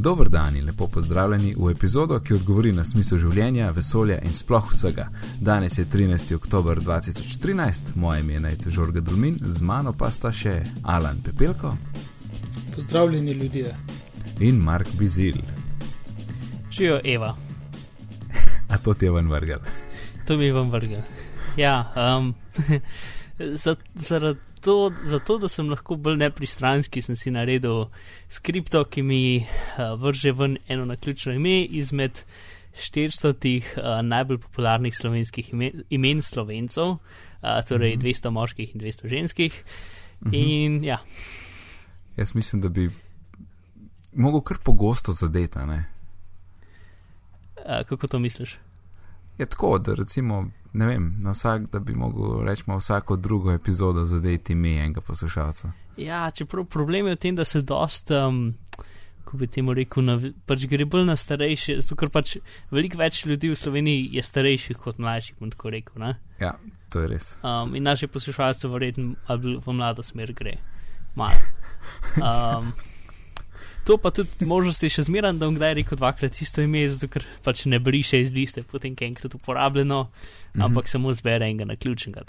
Dobro dan in lepo pozdravljeni v epizodo, ki odgovori na smisel življenja, vesolja in sploh vsega. Danes je 13. oktober 2013, moje ime je Najce Žorga Dulmin, z mano pa sta še Alan Pepelko. Pozdravljeni ljudje. In Mark Bizil. Živijo Eva. A to ti je ven vrgel. To mi je ven vrgel. Ja, um, zaradi to, zato, da sem lahko bolj nepristranski, sem si naredil skripto, ki mi uh, vrže ven eno na ključno ime izmed 400 uh, najbolj popularnih slovenskih imen, imen slovencev, uh, torej mm -hmm. 200 moških in 200 ženskih. Mm -hmm. In ja. Jaz mislim, da bi mogel kar pogosto zadeti. Uh, kako to misliš? Je tako, da recimo ne vem, na vsak, da bi mogel reči, vsako drugo epizodo zadeti ime enega poslušalca. Ja, čeprav problem je v tem, da se dost, um, ko bi temu rekel, na, pač gre bolj na starejše, zato ker pač veliko več ljudi v Sloveniji je starejših kot mlajših, bom tako rekel. Ne? Ja, to je res. Um, in naše poslušalce verjetno v mlado smer gre. Malo. Um, to pa tudi možnosti še zmeraj, da bom kdaj rekel dvakrat isto ime, zato ker pač ne briše iz liste, potem je enkrat uporabljeno, mm -hmm. ampak samo zbere enega na ključnega.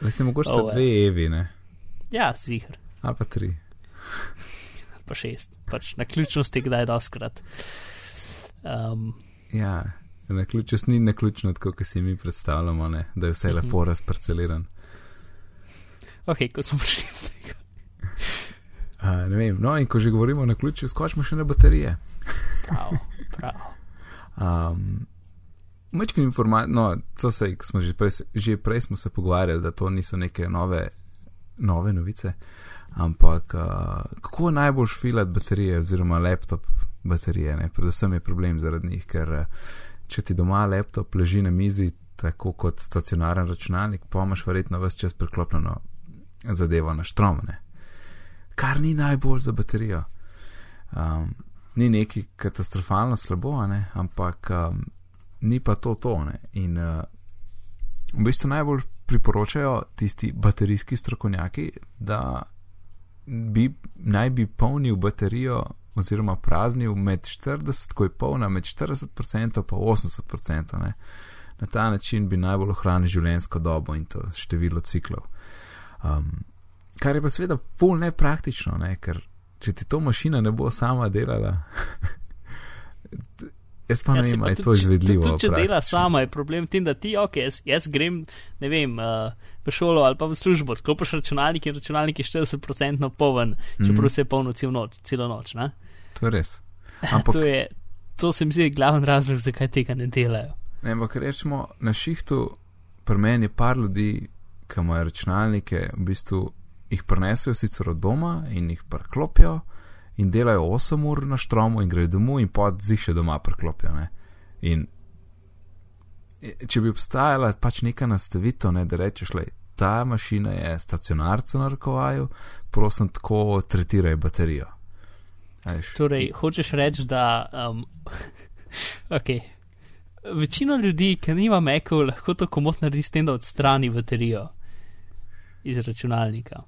Le se mogoče oh, dve evi, ne? Ja, zihar. Ali pa tri. Ali pa šest, pač na ključnosti kdaj doskrat. Um, ja, na ključnost ni na ključno, tako kot si mi predstavljamo, ne? da je vse lepo mm -hmm. razparceliran. Ok, ko smo prišli do tega. Uh, no, in ko že govorimo na ključu, skočimo še na baterije. prav, prav. Um, Mečkim informacij, no, to se, smo že prej, že prej smo se pogovarjali, da to niso neke nove, nove novice, ampak uh, kako najbolj šfilat baterije oziroma laptop baterije, ne? predvsem je problem zaradi njih, ker uh, če ti doma laptop leži na mizi, tako kot stacionaren računalnik, pa imaš verjetno vse čas priklopljeno zadevo na štromne kar ni najbolj za baterijo. Um, ni neki katastrofalno slabo, ne? ampak um, ni pa to tone. In uh, v bistvu najbolj priporočajo tisti baterijski strokovnjaki, da bi naj bi polnil baterijo oziroma praznil med 40, ko je polna, med 40% in 80%. Ne? Na ta način bi najbolj ohranil življenjsko dobo in to število ciklov. Um, Kar je pa seveda pol nepraktično, ne? ker če ti to mašina ne bo sama delala. Jaz pa ne ja, vem, ali je to izvedljivo. Tudi, če dela sama, je problem v tem, da ti, ok, jaz, jaz grem, ne vem, uh, v šolo ali pa v službo, sklopiš računalnik in računalnik je 40% poln, čeprav mm. se je polno cel noč, celo noč. Ne? To je res. Ampak, to, je, to se mi zdi glavni razlog, zakaj tega ne delajo. Ne, ampak rečemo, na šihtu pri meni je par ljudi, ki imajo računalnike, v bistvu jih prenesejo sicer od doma in jih preklopijo in delajo 8 ur na štromu in grejo domov in pod zih še doma preklopijo. Ne? In e, če bi obstajala pač neka nastavitev, ne, da rečeš, da ta mašina je stacionarca na rokovaju, prosim, tako tretiraj baterijo. Ajš. Torej, hočeš reči, da. Um, okay. Večina ljudi, ki nima mekov, lahko to komot naredi s tem, da odstrani baterijo iz računalnika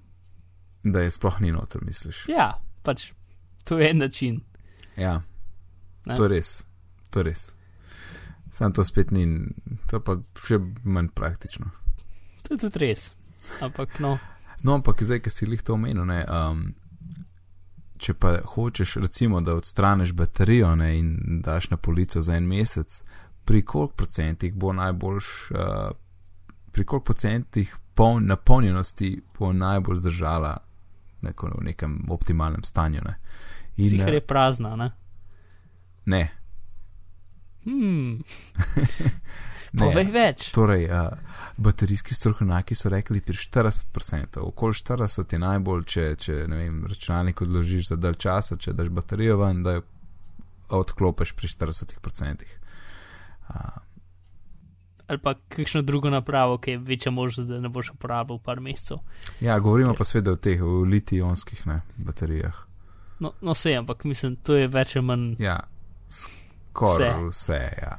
da je sploh ni noter, misliš. Ja, pač to je en način. Ja, ne? to je res, to je res. Sam to spet ni, to pa še manj praktično. To je tudi res, ampak no. No, ampak zdaj, ki si jih to omenil, ne. Um, Če pa hočeš, recimo, da odstraniš baterijo ne, in daš na polico za en mesec, pri koliko procentih bo najboljš, uh, pri koliko procentih poln, napolnjenosti bo najbolj zdržala neko, v nekem optimalnem stanju. Ne. Zihar je prazna, ne? Ne. Hmm. Povej več. Torej, uh, baterijski strokovnjaki so rekli pri 40%, okoli 40% je najbolj, če, če vem, računalnik odložiš za dalj časa, če daš baterijo ven, da jo odklopiš pri 40%. Uh, ali pa kakšno drugo napravo, ki je večja možnost, da ne boš uporabljal par mesecev. Ja, govorimo pa seveda o teh litij-ionskih baterijah. No, no, vse, ampak mislim, to je več ali manj. Ja, skoraj vse. vse, ja.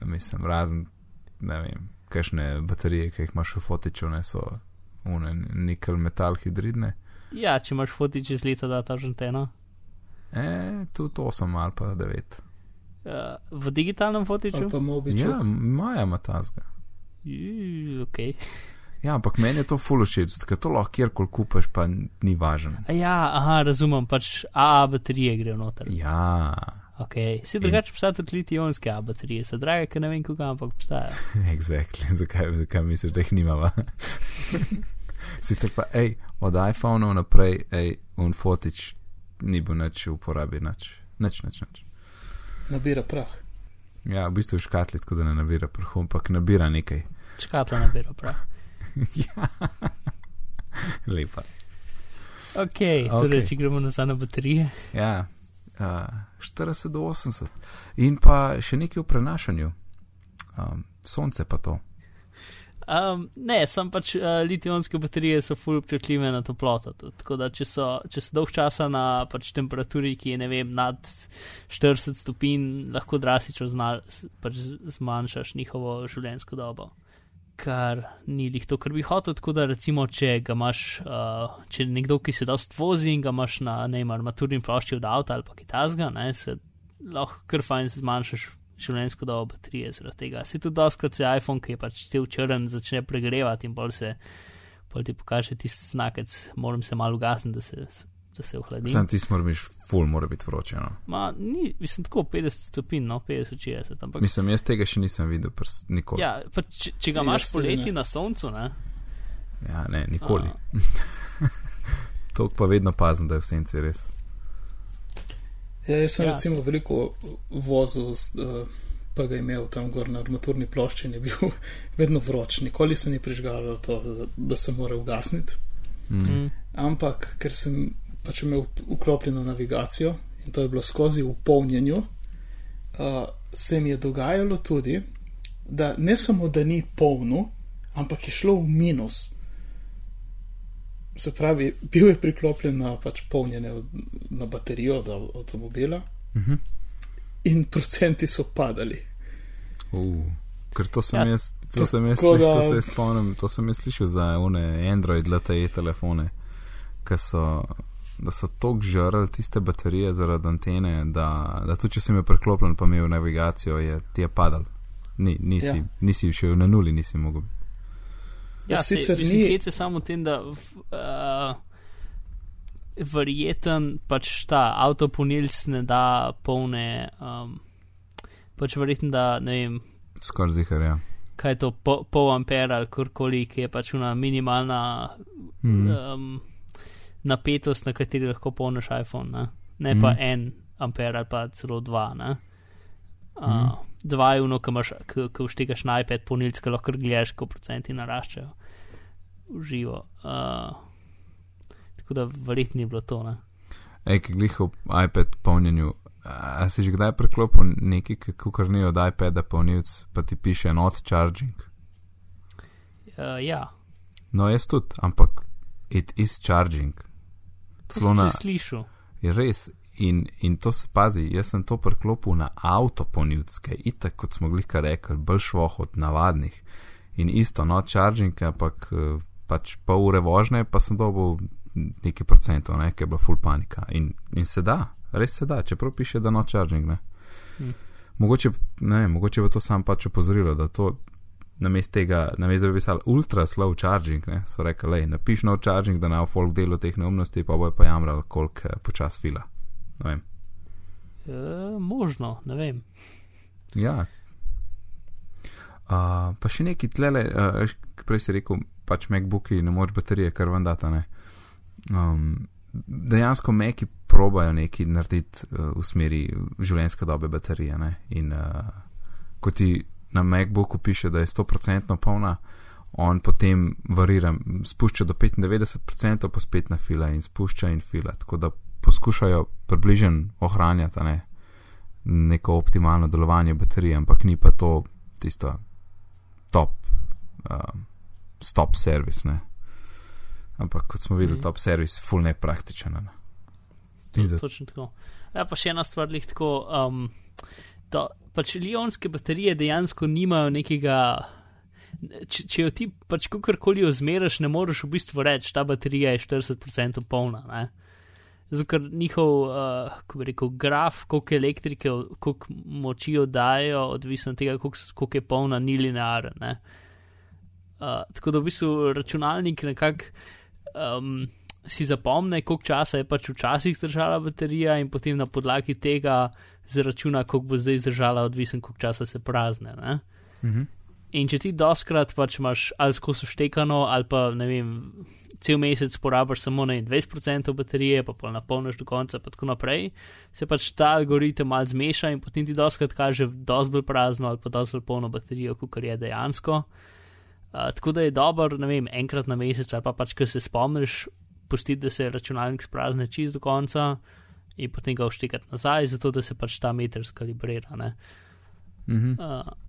Mislim, razen, ne vem, kakšne baterije, ki jih imaš v fotiču, ne so une, nikel metal hidridne. Ja, če imaš fotič iz leta 2001. E, tudi 8 ali pa 9. Uh, v digitalnem fotiču? Ja, Maja ima tazga. Ju, Ok. Ja, ampak meni je to full všeč, ker to lahko kjerkoli kupaš, pa ni važno. A Ja, aha, razumem, pač AA baterije grejo noter. Ja, Ok, si drugače obstajajo tudi litij-ionske AA baterije, so drage, ker ne vem, kako, ampak obstajajo. exactly. zakaj, zakaj misliš, da jih nimava? Sicer pa, hej, od iPhonov naprej, hej, un fotič ni bil nič v uporabi, nič, nič, nič. nič. Nabira prah. Ja, v bistvu je škatli, tako da ne nabira prahu, ampak nabira nekaj. Škatla nabira prav. ja, lepa. Ok, torej, če gremo nazaj na baterije. Ja, uh, 40 do 80. In pa še nekaj v prenašanju. Um, sonce pa to. Um, ne, sem pač uh, litij-ionske baterije so fully občutljive na toploto. Tudi. Tako da, če so, če so dolg časa na pač, temperaturi, ki je ne vem, nad 40 stopinj, lahko drastično pač zmanjšaš njihovo življenjsko dobo. Kar ni lih to, kar bi hotel. Tako da, recimo, če ga imaš, uh, če nekdo, ki se dost vozi in ga imaš na ne vem, armaturni plošči od avta ali pa kitazga, ne, se lahko kar fajn zmanjšaš življenjsko dobo baterije zaradi tega. Si tudi doskrat se iPhone, ki je pač cel črn, začne pregrevati in bolj se, bolj ti pokaže tisti znakec, moram se malo ugasniti, da se, da se ohladi. Sam ti smo miš, ful mora biti vroče. No. Ma, ni, mislim, tako 50 stopinj, no, 50-60, ampak. Mislim, jaz tega še nisem videl, prs, nikoli. Ja, pa če, če ga Ja, imaš poleti ne. na soncu, ne? ja ne, nikoli. A, To pa vedno pazim, da je v senci res. Ja, jaz sem Ja, recimo veliko vozil, uh, pa ga imel tam gor na armaturni plošči in je bil vedno vroč. Nikoli se ni prižgalo to, da, da se mora ugasniti. Mm. Ampak ker sem pač imel vklopljeno navigacijo in to je bilo skozi v polnjenju, uh, se mi je dogajalo tudi, da ne samo, da ni polno, ampak je šlo v minus. Se pravi, bil je priklopljen na pač polnjenje na baterijo od av- avtomobila Mhm. in procenti so padali. Uh, ker to sem Ja, jaz, to sem jaz, tako sliš, da- to se spomnim, to sem jaz slišal za one Android LTE telefone, ki so, da so tok žrl tiste baterije zaradi antene, da, da tudi če sem jo preklopljen, pa imel navigacijo, je ti je padal. Ni, nisi, ja. Ja. nisi šel na nuli, nisi mogel. Ja, Ja, se, sicer mislim, ni- hec je samo v tem, da uh, verjeten pač ta avtoponilc ne da polne, um, pač verjeten, da ne vem, Skoraj zihar, ja. kaj je to, po, pol ampera ali karkoli, ki je pač una minimalna Mm. um, napetost, na kateri lahko polniš iPhone, ne, ne pa Mhm. en amper ali pa celo dva. Ne? Uh, Mhm. Dva je uno, ki vštegaš na iPad, ponilc, ki lahko gledaš, ko procenti naraščajo v živo. Uh, tako da verjetno ni bilo to. Ne? Ej, ki glih v iPad polnjenju. A si že kdaj preklopil nekaj, kar ni od iPada polnilc, pa ti piše not charging? Uh, ja, No, jaz tudi, ampak it is charging. Celo na, slišal. je res. In, in to se pazi, jaz sem to preklopil na avto je itak, kot smo glih kar rekli, bolj švoh od navadnih. In isto, not charging, ampak eh, pač pol ure vožnje, pa sem dobil nekaj procentov, ne, ker je bila full panika. In, in se da, res se da, čeprav piše, da not charging. Ne. Hm. Mogoče, ne, mogoče bo to sam pač opozorilo, da to namesto tega, namesto da bi pisali ultra slow charging, ne, so rekli, lej, napiš no charging, da bo folk delo teh neumnosti, pa bojo pa jamrali, koliko eh, počas fila. Ne vem. Uh, možno, ne vem. Ja. Uh, pa še neki tlele, uh, prej si rekel, pač MacBooki ne moč baterije, kar vam data. Ne? Um, dejansko Maki probajo nekaj narediti uh, v smeri življenjske dobe baterije. Ne? In uh, ko ti na MacBooku piše, da je 100% polna, on potem varira, spušča do 95%, pa spet na fila in spušča in fila. Tako da poskušajo približen ohranjati ne? neko optimalno delovanje baterije, ampak ni pa to tisto top, uh, stop service. Ne? Ampak kot smo videli, Mhm. top service, full nepraktičen. Ne? To, za- točno tako. Ja, pa še ena stvar, lih tako. Um, to, pač lionske baterije dejansko nimajo nekega. Če, če jo ti pač kakorkoli ozmeriš, ne moreš v bistvu reči, ta baterija je 40% polna. Ne? Zato ker njihov, uh, kako bi rekel, graf, koliko elektrike, koliko moči oddajo, odvisno od tega, koliko, koliko je polna, ni linearen. Uh, tako da v bistvu računalnik nekako um, si zapomne, koliko časa je pač včasih zdržala baterija, in potem na podlagi tega zračuna, koliko bo zdaj zdržala, odvisen, koliko časa se prazne. Mhm. In če ti doskrat pač imaš ali skozi štekano, ali pa ne vem, cel mesec porabiš samo na 20% baterije, pa pa napolniš do konca, pa tako naprej, se pač ta algoritem mal zmeša in potem ti doskrat kaže dosti bolj prazno ali pa dosti bolj polno baterijo, kot je dejansko. Uh, tako da je dobro, ne vem, enkrat na mesec ali pa pač, ko se spomniš, pustiti, da se računalnik sprazne čist do konca in potem ga vštekati nazaj, zato da se pač ta meter skalibrira. ne. Mhm. Uh,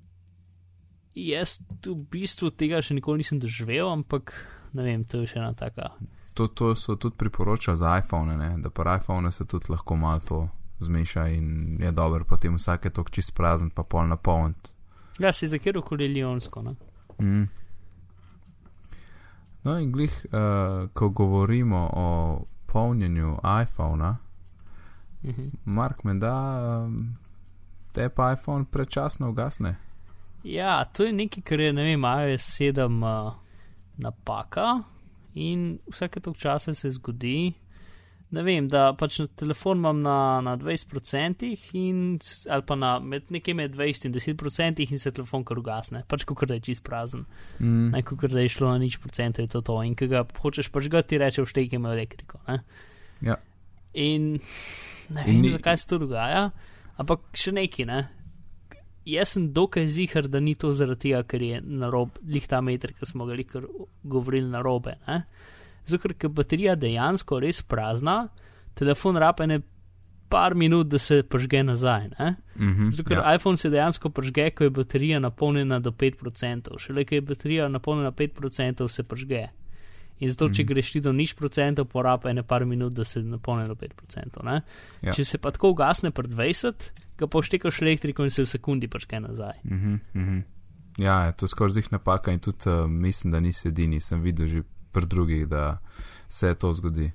jaz v bistvu tega še nikoli nisem doživel, ampak ne vem, to je še ena taka. To, to so tudi priporočali za iPhone, ne? da pa iPhone se tudi lahko malo to zmeša in je dobro potem vsake tok čist prazen, pa pol napoln. Ja, si za kjer okoli lijonsko. Ne? Mm. No, in glih, uh, ko govorimo o polnjenju iPhona, Mhm. Mark me da, um, te pa iPhone prečasno ugasne. Ja, to je nekaj, kar je, ne vem, iOS 7 uh, napaka in vsake toliko časa se zgodi. Ne vem, da pač na telefon imam na, na 20% in, ali pa na med, nekje med 20 in 10% in se telefon kar ugasne, pač kot da je čist prazen. Mm. Ne, kot da je šlo na nič procentov, je to to. In ki ga hočeš pač ga ti reče, vštekaj ima elektriko. Ne? Ja. In ne In vem, ni- zakaj se to dogaja, ampak še neki, ne. Jaz sem dokaj zihar, da ni to zaradi tega, ker je na rob, lih ta meter, ki smo ga likar govorili na robe. Ne? Zato, ker je baterija dejansko res prazna, telefon rape ne par minut, da se požge nazaj. Ne? Mm -hmm. Zato, ker ja. iPhone se dejansko požge, ko je baterija napolnjena do 5%. Šele, ko je baterija napolnjena 5%, se požge. In zato, če Mhm. greš ti do nič procentov, poraba ene par minut, da se napolni do 5%. Ne? Ja. Če se pa tako ugasne pri 20, ga poštekaš elektriko in se v sekundi požge nazaj. Mm -hmm, mm -hmm. Ja, to je skoraj zih napaka in tudi uh, mislim, da nisi edini. Sem videl že pri drugih, da se to zgodi.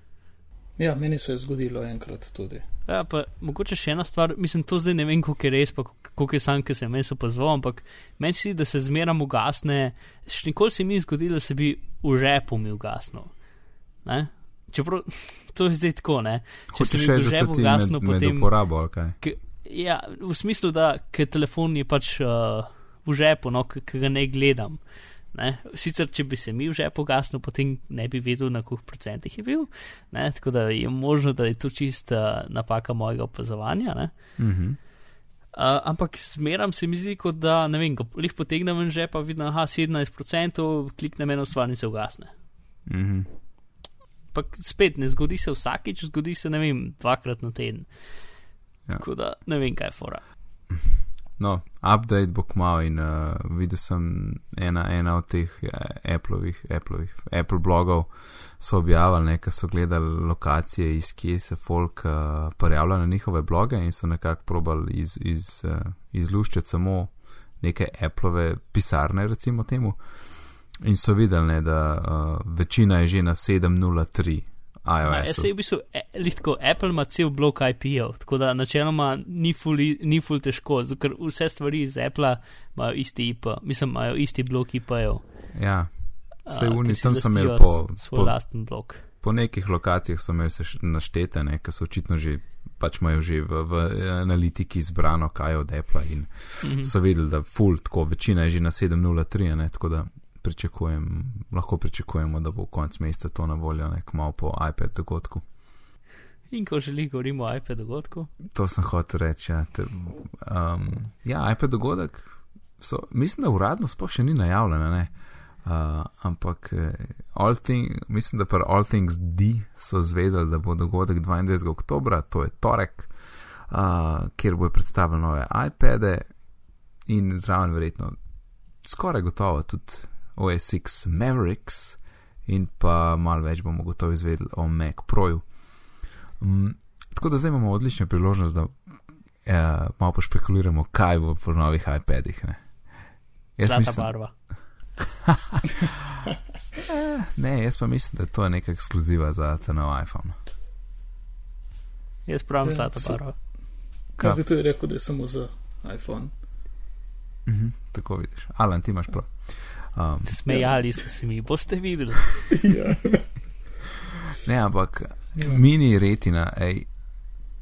Ja, meni se je zgodilo enkrat tudi. Ja, pa mogoče še ena stvar, mislim, to zdaj ne vem, koliko je res, pa koliko je sam, ki sem jaz opazoval, ampak meni se da se zmeram ugasne, še nikoli se mi ni zgodilo, da se bi v žepu mi ugasnil. Ne? Čeprav to je zdaj tako, ne? Če se Hočeš mi reči, v žepu se ugasnil, potem. uporabo? K, ja, v smislu, da telefon je pač uh, v žepu, no, ki ga ne gledam. Ne? Sicer, če bi se mi v žepu gasnil, potem ne bi vedel, na koliko procentih je bil. Ne? Tako da je možno, da je to čista napaka mojega opazovanja. Ne? Mm -hmm. Uh, ampak zmeram se mi zdi, kot da ne vem, ko jih potegnem ven žepa, vidim, aha, 17%, kliknem eno stvar in se ugasne. Mm -hmm. Pa spet ne zgodi se vsakič, zgodi se ne vem, dvakrat na teden. Ja. Tako da ne vem, kaj je fora. No, update bo kmalo in uh, videl sem ena, ena od teh ja, Appleovih, Appleovih, Apple blogov, so objavili nekaj, so gledali lokacije, iz kje se folk uh, prijavlja na njihove bloge in so nekako probali iz, iz, uh, izluščiti samo neke Appleove pisarne, recimo temu. In so videli, ne, da uh, večina je že na 703 Ja, iOS. jaz se v bistvu, e, listko, Apple ima cel blok IP-ov, tako da načeloma ni ful, ni ful težko, ker vse stvari iz Apple imajo isti IP, mislim, imajo isti blok IP-ov. Ja, oni ki si tam so imeli po- svoj po- lasten blok. po nekih lokacijah so imeli se š- naštete, ne, ker so očitno že, pač imajo že v, v analitiki izbrano, kaj od Apple in Mhm. so videli, da full, tako večina je že na 703, ne, tako da pričakujem, lahko pričakujemo, da bo konec meseca to na voljo, nek malo po iPad dogodku. In ko želi, govorimo o iPad dogodku. To sem hotel reči. Ja, te, um, ja iPad dogodek, so, mislim, da uradno sploh še ni najavljeno, ne. Uh, ampak eh, all thing, mislim, da pa All Things D so zvedeli, da bo dogodek 22. oktober, to je torek, uh, kjer bojo predstavili nove iPade in zraven verjetno skoraj gotovo tudi OSX Mavericks in pa malo več bomo gotovo izvedeli o Mac Proju. Um, tako da zdaj imamo odlično priložnost, da eh, malo pošpekuliramo, kaj bo po novih iPadih. Ne, jaz Zlata mislim, barva. ne, jaz pa mislim, da to je neka ekskluziva za ta nov iPhone. Jaz pravim Ja, zlato so- barvo. Jaz Ja. bi tudi rekel, da je samo za iPhone. Mhm, tako vidiš. Alan, ti imaš prav. Um, Smejali so se mi, boste videli. ja. ne, ampak Ja. mini retina, ej,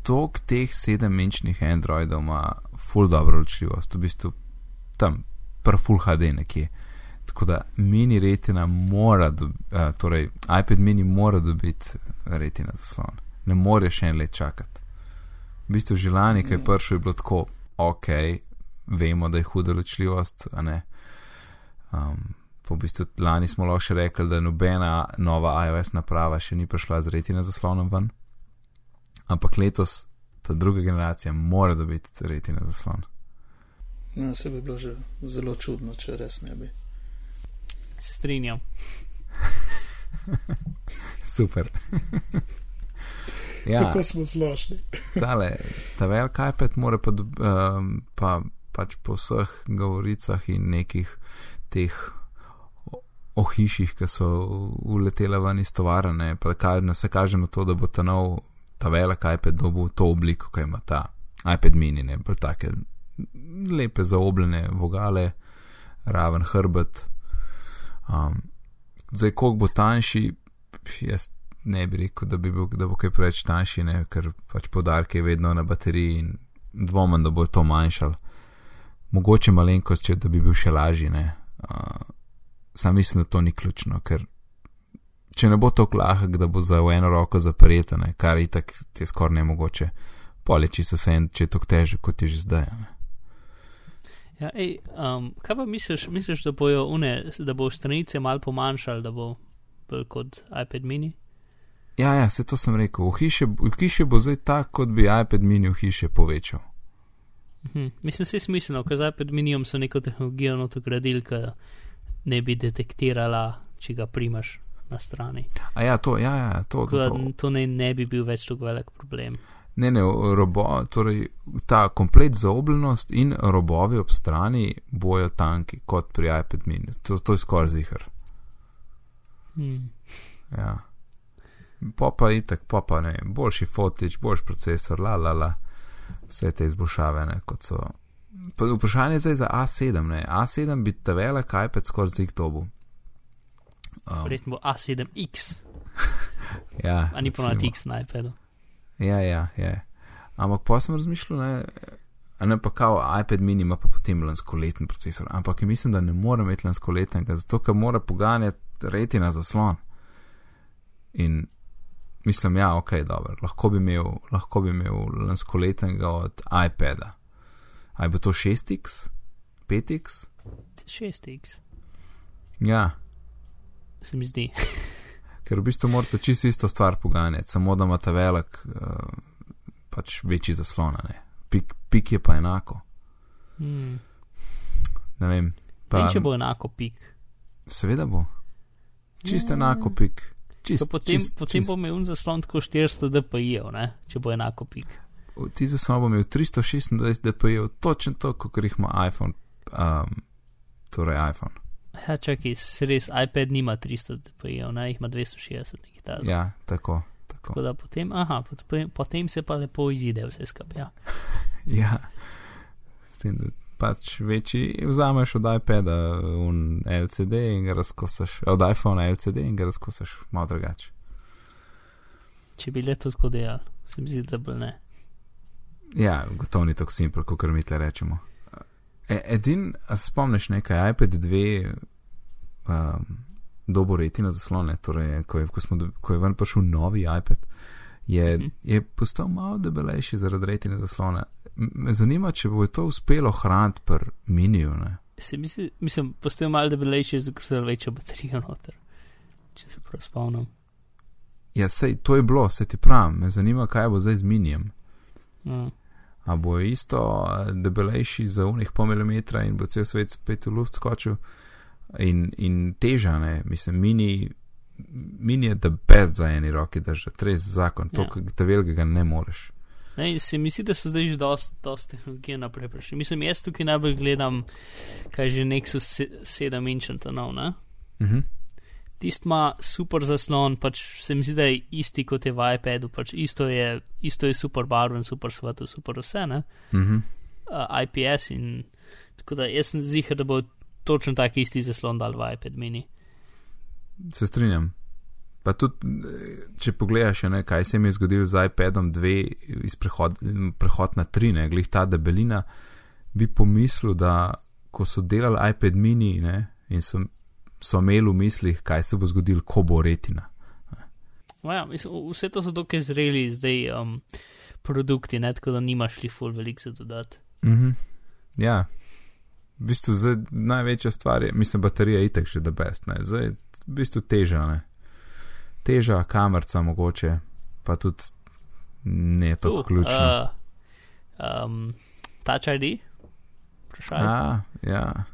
tok teh sedemminčnih Androidov ima full dobro ločljivost, v bistvu tam, pr full HD nekje. Tako da mini retina mora, dob, uh, torej iPad mini mora dobiti retina zaslon. Ne more še en let čakati. V bistvu že lani, ki je Ja. prišel, je bilo tako, ok, vemo, da je huda ločljivost, a ne. Um, po bistvu lani smo lahko še rekli, da nobena nova iOS naprava še ni prišla z retina zaslonom ven. Ampak letos ta druga generacija mora dobiti retina zaslon. No, se bi bilo že zelo čudno, če res ne bi. Se strinjam. Super. ja, Kako smo zlošli. tale, ta velik iPad mora pa, um, pa pač po vseh govoricah in nekih teh ohišjih, ki so uletele ven iz tovarne, pa ka, ne vse kaže na to, da bo ta nov, ta velik iPad dobil to obliko, ki ima ta iPad mini, ne bolj take lepe zaobljene vogale, raven hrbet. Um, zdaj, koliko bo tanjši, jaz ne bi rekel, da, bi bil, da bo kaj preveč tanjši, ne, ker pač podarke je vedno na bateriji in dvomem, da bo to manjšal. Mogoče malenkost, če da bi bil še lažji. ne. Uh, sam mislim, da to ni ključno, ker če ne bo to lahek, da bo za eno roko zapreta, ne, kar je tako je skoraj nemogoče, pole čisto vse en, če je to teže, kot je že zdaj. Ne. Ja, ej, um, kaj pa misliš, misliš, da bojo une, da bo stranice mal pomanjšali, da bo bolj kot iPad mini? Ja, ja, se to sem rekel. V hiši, v hiši bo zdaj tako, kot bi iPad mini v hiši povečal. Mhm. Mislim, se je smiselno, ker z iPad minijem so neko tehnologijo noto gradili, ki ne bi detektirala, če ga primaš na strani. A ja, to, ja, ja, to, Tako to, to. to ne, ne bi bil več tako velik problem. Ne, ne, robo, torej ta komplet zaobljenost in robovi ob strani bojo tanki kot pri iPad mini. To, to je skoraj zihar. Hmm. Ja. Pa pa itak, pa pa ne, boljši fotič, boljši procesor, la la la, vse te izboljšave, ne, kot so. Pa vprašanje je zdaj za A7, ne, A7 bi ta velik iPad skoraj zig dobu. Um, Verjetno bo A7X, ja, a ni recimo. ponad X na iPadu. Ja, ja, ja. Ampak pa sem razmišljal, ne, ne pa kao iPad mini ima pa potem lanskoleten procesor, ampak mislim, da ne more imeti lanskoletnega, zato ker mora poganjati retina zaslon. In mislim, ja, ok, dobro, lahko bi imel, lahko bi imel lanskoletnega od iPada. Aj bo to 6x, 5x? 6X, Ja, se mi zdi. ker v bistvu morate čisto isto stvar poganjati, samo da ima ta velik, uh, pač večji zaslon. Pik, pik je pa enako. Hmm. Ne vem. Pa, Pa, če bo enako pik. Seveda bo. Čisto Ja. enako pik. Čist, potem čist, potem čist. bo imel zaslon tako 400 dpi-jev, če bo enako pik. Ti za sabo imel 326 dpi, točno to, kot jih ima iPhone. Um, torej iPhone. Ja, čakaj, res, iPad nima 300 dpi-jev, ne, jih ima 260 nekaj tazga. Ja, tako. tako. Tako da potem, aha, potem, potem se pa lepo izide vse skupaj. Ja. Ja, s tem, da pač večji vzameš od iPada un LCD in ga razkosaš, od iPhona LCD in ga razkosaš malo drugače. Če bi le to tako delali, se mi zdi, da bi ne. Ja, gotovo ni tako simpel, kot mi tle rečemo. E, edin, spomniš nekaj, iPad 2, um, dobo retina zaslone, torej, ko je, ko, smo, ko je ven prišel novi iPad, je, Mhm. je postal malo debelejši zaradi retine zaslone. M- Me zanima, če bo to uspelo hraniti pri miniju. Ne? Se mi zdi, mislim, postal malo debelejši, ker se večja baterija noter. Če se prav spomnim. Ja, sej to je bilo, se ti pravim, me zanima, kaj bo zdaj z minijem. Mm. A bo isto debelejši za unih pol milimetra in bo cel svet spet v luft skočil in, in teža, ne, mislim, mini, mini je da best za eni roki držati, res zakon, to, Ja. te velikega ne moreš. Ne, se mi zdi, da so zdaj že dosti dost tehnologije naprej prišli. Mislim, jaz tukaj najbolj gledam, kaj že Nexus 7 inch to nov, ne? Mhm. Tist ima super zaslon, pač se mi zdi, da je isti kot je v iPadu, pač isto je, isto je super barven, super svetlo, super vse, ne? Mhm. Uh, IPS in tako da jaz sem zihar, da bo točno tak isti zaslon dal v iPad mini. Se strinjam. Pa tudi, če pogledaš, ne, kaj se mi je zgodilo z iPadom 2 iz prehod, prehod na 3, ne, glih ta debelina, bi pomislil, da ko so delali iPad mini ne, in so, so imeli v mislih, kaj se bo zgodilo, ko bo retina. Ja, vse to so dokaj zreli zdaj um, produkti, ne, tako da nimaš li full velik za dodati. Mhm. Ja, v bistvu zdaj največja stvar je, mislim, baterija je itek še da best, ne, zdaj v bistvu teža, ne. Teža, kamerca mogoče, pa tudi ne tako Uh, ključno. Uh, um, Touch ID? Vprašaj. A, ja.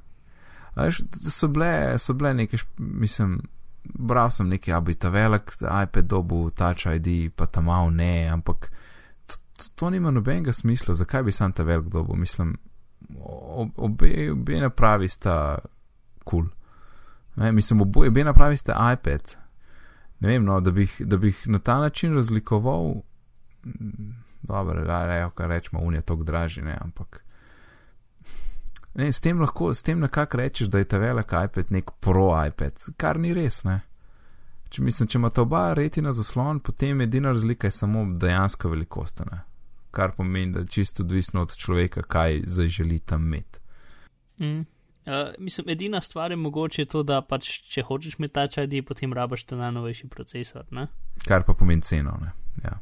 A Veš, so bile, so bile neke, mislim, bral sem nekaj, a bi ta velik iPad dobil Touch ID, pa ta mal ne, ampak to, to, to nima nobenega smisla, zakaj bi sam ta velik dobil, mislim, obe, obe napravi sta kul. Cool. Mislim, oboje, obe napravi sta iPad. Ne vem, no, da bi, jih- da bi jih na ta način razlikoval, mm, dobro, da rejo, kar rečemo, unije tok dražji, ne, ampak. Ne, s tem lahko, s tem nekako rečeš, da je ta velik iPad nek pro iPad, kar ni res, ne. Če mislim, če imata oba retina zaslon, potem edina razlika je samo dejansko velikost, ne. Kar pomeni, da je čisto odvisno od človeka, kaj zdaj želi tam imeti. Mm. Uh, mislim, edina stvar je mogoče to, da pač, če hočeš Touch ID, potem rabaš ta najnovejši procesor. Ne? Kar pa pomeni ceno, ne. Ja.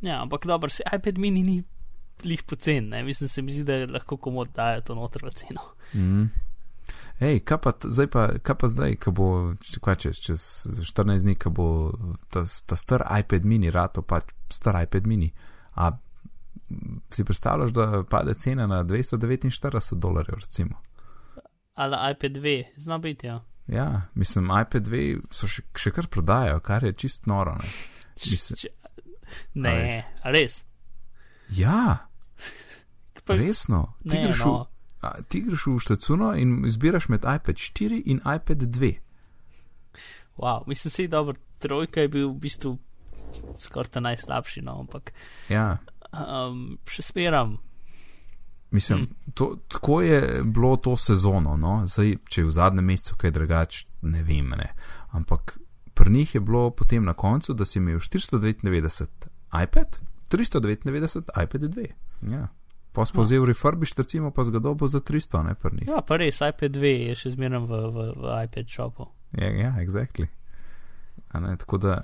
Ja, ampak dobro, se iPad mini ni lih pocen, ne? mislim, se mi zdi, da lahko komod dajo to noter v ceno. Mm. Ej, kaj pa, zdaj pa, kaj pa zdaj, ko bo, kaj čez, čez 14 dni, ko bo ta, ta star iPad mini, rato pač star iPad mini. A si predstavljaš, da pade cena na 249 dolarjev, recimo? Ali iPad 2, zna biti, ja. Ja, mislim, iPad 2 so še, še kar prodajajo, kar je čist noro. Ne? Mislim- Če- Ne, a res. Ja, Pa- resno. Ti Ne, greš, no. v, a, ti greš v štacuno in izbiraš med iPad 4 in iPad 2. Wow, mislim, se je dobro, trojka je bil v bistvu skoraj ta najslabši, no, ampak Ja. um, še smeram. Mislim, Mm. mm. to, tako je bilo to sezono, no? Zdaj, če je v zadnjem mesecu kaj drugače, ne vem, ne. Ampak pri njih je bilo potem na koncu, da si imel 499 iPad, 399 iPad 2. Ja. Pa si No. povzel refurbish, recimo pa zgodobo za 300, ne pri njih. Ja, pa res, iPad 2 je še zmeraj v, v, v iPad shopu. Ja, ja exactly. A Ne, tako da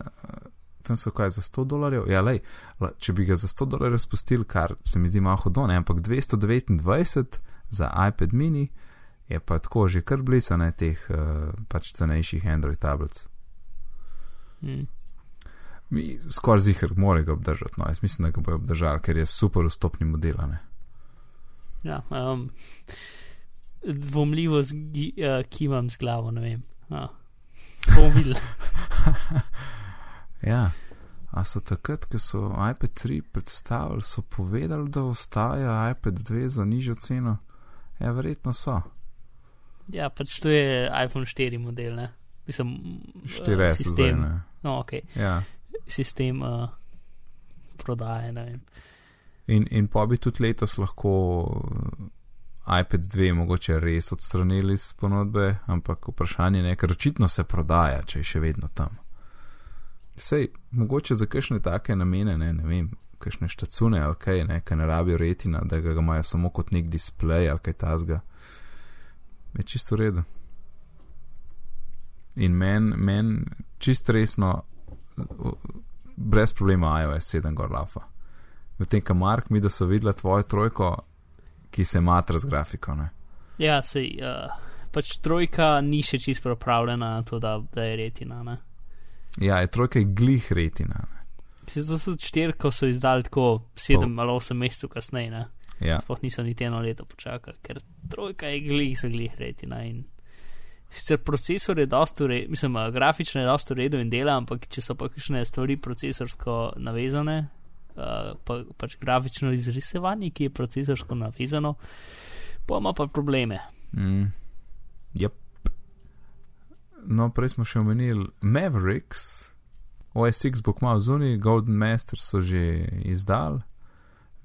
tam so kaj za 100 dolarjev. Ja, lej, če bi ga za 100 dolarjev spustili, kar se mi zdi malo hodno, ne, ampak 229 za iPad mini je pa tako že kar blisane teh uh, pač cenejših Android tablic. Mm. Mi skoraj zihar morajo ga obdržati, no, jaz mislim, da ga bojo obdržali, ker je super vstopni model. Ne. Ja, um, dvomljivo uh, kimam z glavo, ne vem. Uh, bom videl. Ja. A so takrat, ko so iPad 3 predstavili, so povedali, da ostaja iPad 2 za nižjo ceno? Ja, verjetno so. Ja, pač to je iPhone 4 model, ne. Mislim, uh, 4S zdaj, sistem. ne. No, ok, Ja. sistem uh, prodaje, ne vem. In, in pa bi tudi letos lahko eh, iPad 2 mogoče res odstranili z ponudbe, ampak vprašanje je, ker očitno se prodaja, če je še vedno tam. Sej, mogoče za kakšne take namene, ne, ne vem, kakšne štacune ali kaj, ne, kaj ne rabijo retina, da ga imajo samo kot nek displej ali kaj tasga. Je čisto v redu. In meni men čisto resno, brez problema iOS 7 gor lafa. Medtem, ko Mark mi, da so videla tvojo trojko, ki se matra z grafiko. Ne? Ja, sej, uh, pač trojka ni še čisto pripravljena na to, da, da je retina, ne. Ja, je trojka je glih retina. Se to so štirko so izdali tako sedem ali osem mesecev kasneje, ne. Ja, Sploh niso niti eno leto počakali, ker trojka je glih za glih retina in sicer procesor je dosto urejen, mislim, grafično je dosto urejen in dela, ampak če so pa kakšne stvari procesorsko navezane, uh, pa, pač grafično izrisevanje, ki je procesorsko navezano, pa ima pa probleme. mm, yep. No, prej smo še omenili Mavericks, OSX bo kmalo zunaj, Golden Master so že izdal,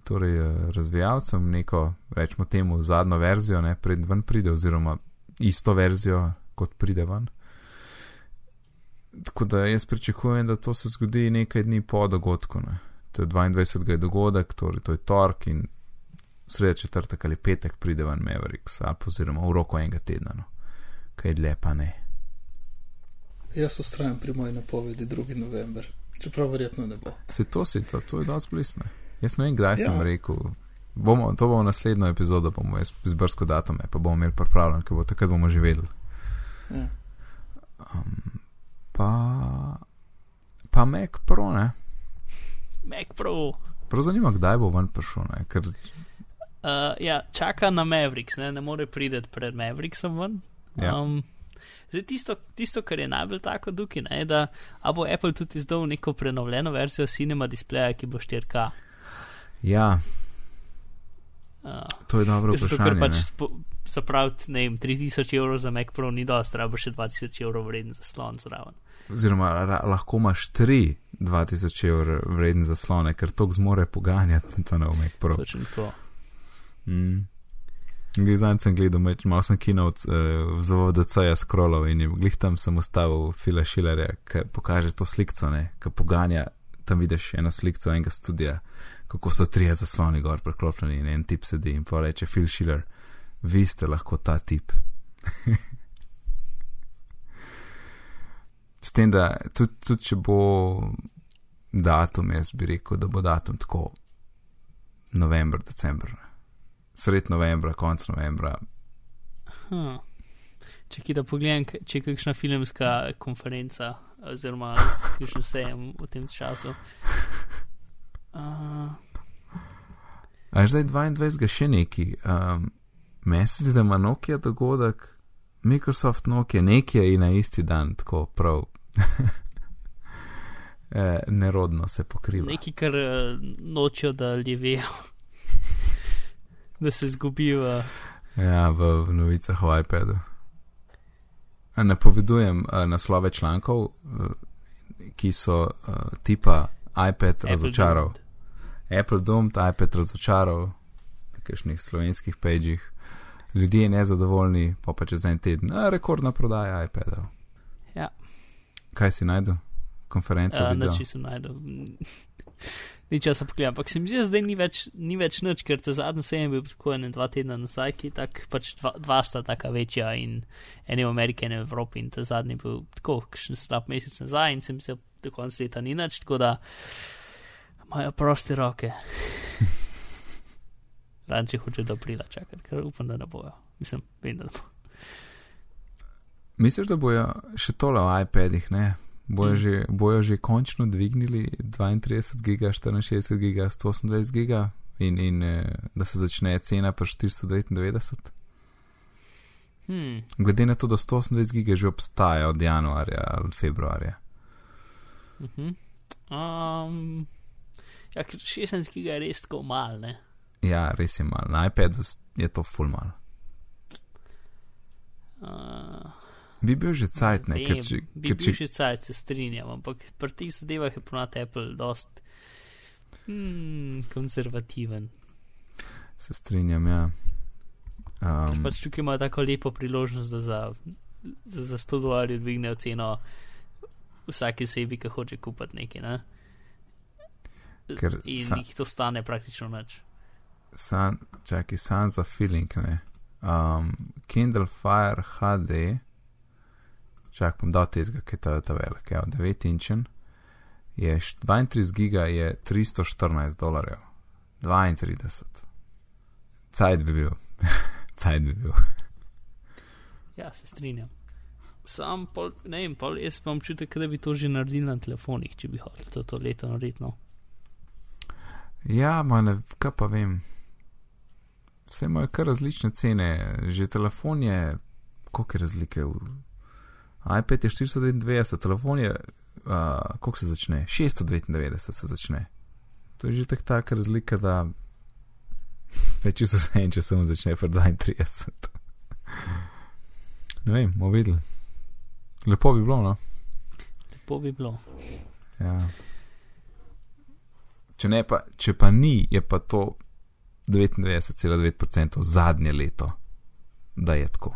torej eh, razvijalcem neko, rečemo temu, zadnjo verzijo, ne pred ven pride, oziroma isto verzijo, kot pride ven. Tako da jaz pričakujem, da to se zgodi nekaj dni po dogodku. Ne. To je 22. dogodek, torej to je torek in sreda četrtek ali petek pride ven Mavericks, ali oziroma v roku enega tedna. No. Kaj dlje pa ne. Jaz ustrajam pri moji napovedi 2. november, čeprav verjetno ne bo. Se to si, to, to je dosti blisne. Jaz ne vem, kdaj ja. sem rekel. Bomo, to bomo naslednjo epizodo, bomo izbrsko datume, pa bomo imeli pripravljen, ker bo takrat bomo že vedeli. Ja. Um, pa, pa Mac Pro, ne? Mac Pro. Prav zanima, kdaj bo ven prišel, ne? Ker, Uh, ja, čaka na Mavericks, ne, ne more priti pred Mavericksom ven. Ja. Um, zdaj, tisto, tisto, kar je najbolj tako duki, je, da a bo Apple tudi izdal neko prenovljeno verzijo Cinema displeja, ki bo 4K. ja, Uh, to je dobro zato, ker vprašanje. pač ne. pravi, ne vem, 3000 evrov za Mac Pro ni dosti, rabo še 2000 evrov vreden zaslon zraven. Oziroma, ra, lahko imaš tri 2000 evrov vreden zaslone, ker to zmore poganjati ta nov Mac Pro. Točno to. Mm. Zdaj sem gledal, meč, malo sem kinovc uh, z VDC-ja scrollov in je glih tam sem ustavil Fila Šilerja, ki pokaže to slikco, ne, ki poganja, tam vidiš eno slikco enega studija, kako so trije zasloni gor preklopljeni in en tip sedi in pa reče Phil Schiller, vi ste lahko ta tip. S tem, da tudi, tudi če bo datum, jaz bi rekel, da bo datum tako november, december. Sred novembra, konc novembra. Hm. Če ki da pogledam, če je kakšna filmska konferenca oziroma kakšen sejem v tem času. Uh, A je zdaj 22. še neki? Um, se zdi, da ima Nokia dogodek, Microsoft Nokia, nekje in na isti dan, tako prav. eh, nerodno se pokriva. nekaj, kar uh, nočijo, da ljudje vejo, da se zgubijo. Ja, v, v novicah o iPadu. Napovedujem uh, naslove člankov, uh, ki so uh, tipa iPad razočaral. Apple Apple Doomed, iPad razočaral, na kakšnih slovenskih pageh. Ljudje nezadovoljni, pa pa čez en teden, a rekordna prodaja iPadov. Ja. Kaj si najdel? Konferenca Uh, video. Nič nisem najdel. Ni časa pogledati, ampak se mi zdi, da zdaj ni več, ni več nič, ker ta zadnji sejem je bil tako en dva tedna nazaj, ki tak, pač dva, dva sta taka večja in ene v Ameriki, ene v Evropi in ta zadnji bil tako, kakšen slab mesec nazaj in sem se do konca leta ni nič, tako da imajo proste roke. Ranče hoče do aprila čakati, ker upam, da ne bojo. Mislim, vem, da ne bo. Misliš, da bojo še tole o iPadih, ne? Bojo, Mm. že, bojo že končno dvignili 32 giga, 64 giga, 128 giga in, in eh, da se začne cena pri 499? Hmm. Glede na to, da 128 giga že obstaja od januarja ali februarja. Uh -huh. um, ja, ker 16 giga je res tako mal, ne? Ja, res je malo. Na iPadu je to full mal. Uh, Bi bil že cajt, ne? vem, če, bi bil če, že cajt, se strinjam, ampak pri teh zadevah je ponad Apple dost hmm, konzervativen. se strinjam, ja. Um, pač tukaj imajo tako lepo priložnost, da za, za, za 100 dolarjev dvignejo ceno vsake osebi, ki hoče kupiti nekaj, ne? Ker In sa- jih to stane praktično nič. san, čakaj, san za feeling, ne. Um, Kindle Fire HD, čak bom dal tezga, ki je ta, ta velik, ja, 9 inčen, je š- 32 giga, je 314 dolarjev. 32. Cajt bi bil. Cajt bi bil. Ja, se strinjam. Sam, pol, ne vem, pol jaz imam občutek, da bi to že naredili na telefonih, če bi hotel to, to leto narediti. No. Ja, ma ne, kaj pa vem. Vse imajo kar različne cene, že telefon je, koliko je razlike. V... iPad je 499, telefon je, uh, koliko se začne? 699 se začne. To je že tako taka razlika, da več so se en, če samo začne pri 32. Ne vem, bomo videli. Lepo bi bilo, no. Lepo bi bilo. Ja. Če, ne, pa, če pa ni, je pa to 99,9% zadnje leto, da je tako.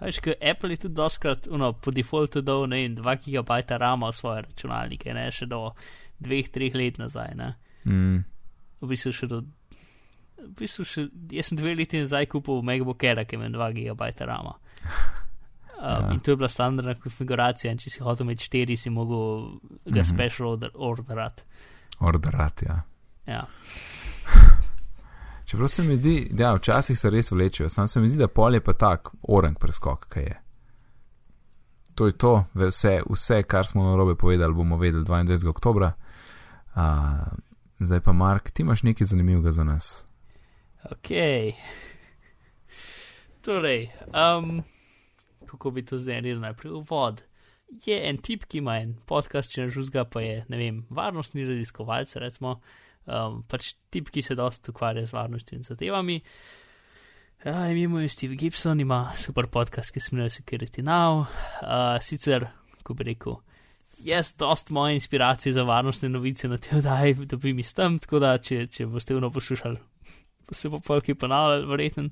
Veš, ker Apple je tudi doskrat no, po defaultu dal ne, 2 GB RAM v svoje računalnike, ne še do 2-3 let nazaj. Ne. Mm. V bistvu še do. V bistvu še, jaz sem dve leti nazaj kupil MacBook Air, ki ima 2 GB RAM. Um, Ja. In to je bila standardna konfiguracija, in če si hotel imeti 4, si mogel ga Mhm. special order, orderat. Orderat, ja. Ja. Čeprav se mi zdi, da ja, včasih se res vlečejo, sam se mi zdi, da pol je pa tak orang preskok, kaj je. To je to, vse, vse kar smo na robe povedali, bomo vedeli 22. oktober. Uh, zdaj pa, Mark, ti imaš nekaj zanimivega za nas. Ok. Torej, um, kako bi to zdaj naredil najprej? Uvod. Je en tip, ki ima en podcast, če žuzga, pa je, ne vem, varnostni raziskovalec, recimo, um, pač tip, ki se dosta ukvarja z varnostjo in zadevami. Ja, ime mu je Steve Gibson, ima super podcast, ki se imenuje Security Now. Uh, sicer, ko bi rekel, jaz dost moje inspiracije za varnostne novice na te oddaji dobim iz tam, tako da če, če boste vno poslušali, se bo polki ponavljal, verjetno.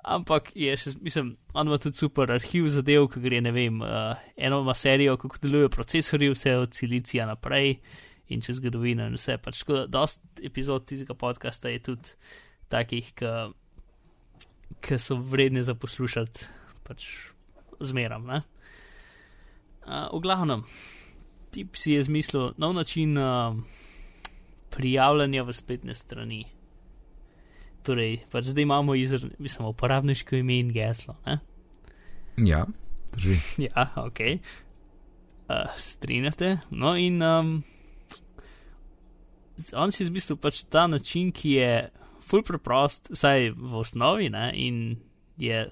Ampak je še, mislim, on ima tudi super arhiv zadev, ki gre, ne vem, uh, eno ima serijo, kako delujejo procesori, vse od silicija naprej in čez zgodovino in vse. Pač tako dost epizod tistega podcasta je tudi takih, ki so vredni za poslušati, pač zmeram, ne. Uh, v glavnem, tip si je zmislil nov način uh, prijavljanja v spletne strani. Torej, pač zdaj imamo izr, mislim, uporabniško ime in geslo. Ne? Ja, drži. Ja, ok. Uh, strinjate. No, in um, on si izmislil pač ta način, ki je full preprost, vsaj v osnovi, ne, in je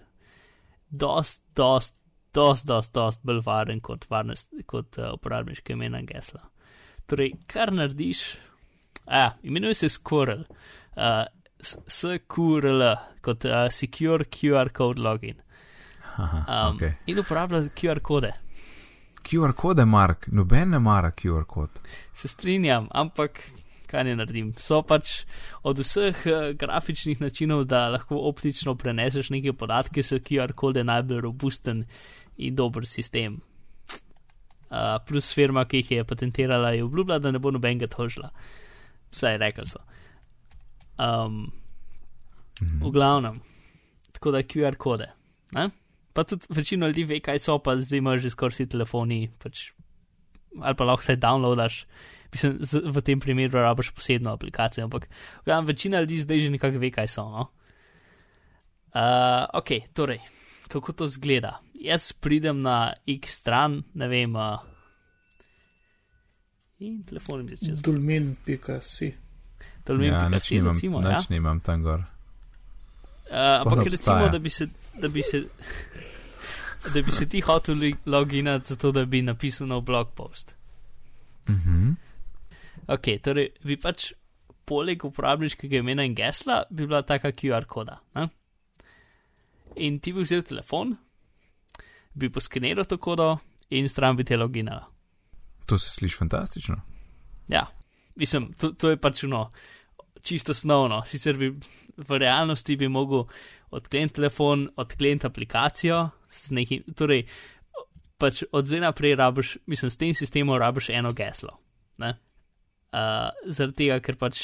dost, dost, dost, dost, dost bolj varen kot, varnost, kot uh, uporabniško ime in geslo. Torej, kar narediš, a, imenuje se Squirrel. Uh, SQRL kot uh, Secure QR Code Login. Aha, Um, okay. In uporablja QR kode. QR kode, Mark, noben ne mara QR kod. Se strinjam, ampak kaj ne naredim? So pač od vseh uh, grafičnih načinov, da lahko optično preneseš neke podatke, so QR kode najbolj robusten in dober sistem. Uh, plus firma, ki jih je patentirala, je obljubila, da ne bo nobenega tožila. Vsaj rekli so. Um, Mhm. v glavnem, tako da QR kode. Ne? Pa tudi večina ljudi ve, kaj so, pa zdaj imajo že skoraj vsi telefoni, pač, ali pa lahko vsaj downloadaš. Mislim, z, v tem primeru rabiš posebno aplikacijo, ampak v glavnem, večina ljudi zdaj že nekako ve, kaj so. No? Uh, ok, torej, kako to zgleda? Jaz pridem na X stran, ne vem, uh, in telefon mi začne Dulmin.si. Dolmin, ja, ja, nič recimo, ja. nič nimam tam gor. Uh, ampak ne recimo, obstaja. da bi se, da bi se, da bi se ti hotel loginati zato, da bi napisal nov blog post. Mhm. Ok, torej bi pač poleg uporabniškega imena in gesla bi bila taka QR koda. Ne? In ti bi vzel telefon, bi poskeniral to kodo in stran bi te loginala. To se sliši fantastično. Ja, mislim, to, to je pač no, čisto osnovno. Sicer bi v realnosti bi mogel odkleniti telefon, odkleniti aplikacijo, z nekim, torej pač od zdaj naprej rabiš, mislim, s tem sistemom rabiš eno geslo. Ne? Uh, zaradi tega, ker pač.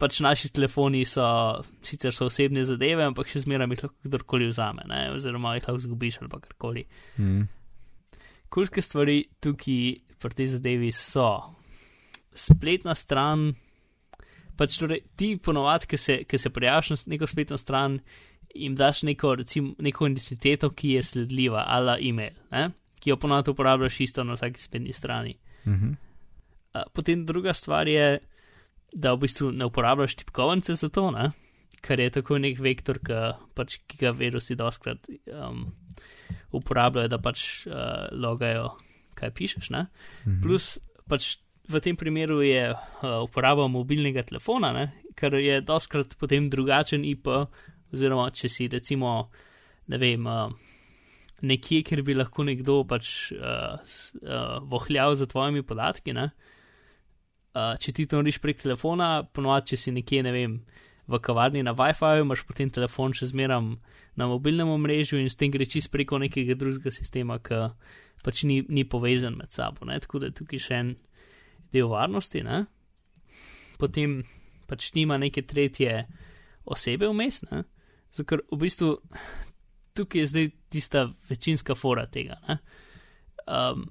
Pač naši telefoni so sicer so osebne zadeve, ampak še zmeraj jih lahko kdorkoli vzame, ne? oziroma jih lahko zgubiš ali karkoli. Mhm. Kulske stvari tukaj pri tej zadevi so spletna stran. Pač torej, ti ponovadi, ki se, ki se prijaviš na neko spletno stran, jim daš neko, recimo, neko identiteto, ki je sledljiva, ala e-mail, ne? ki jo ponovadi uporabljaš isto na vsaki spletni strani. Mhm. Uh, potem druga stvar je, da v bistvu ne uporabljaš tipkovnice za to, ne? kar je tako nek vektor, ki, pač, ki ga virusi doskrat um, uporabljajo, da pač uh, logajo, kaj pišeš. Ne? Mhm. Plus pač v tem primeru je uh, uporaba mobilnega telefona, ne? kar je doskrat potem drugačen IP, oziroma če si recimo, ne vem, uh, nekje, kjer bi lahko nekdo pač uh, uh, vohljal za tvojimi podatki. Uh, če ti to narediš prek telefona, ponovadi, če si nekje, ne vem, v kavarni na WiFi, imaš potem telefon še zmeram na mobilnem omrežju in s tem gre čist preko nekega drugega sistema, ki pač ni, ni povezan med sabo. Ne? Tako da je tukaj še en del varnosti. Ne? Potem pač nima neke tretje osebe vmes, zato ker v bistvu tukaj je zdaj tista večinska fora tega. Um,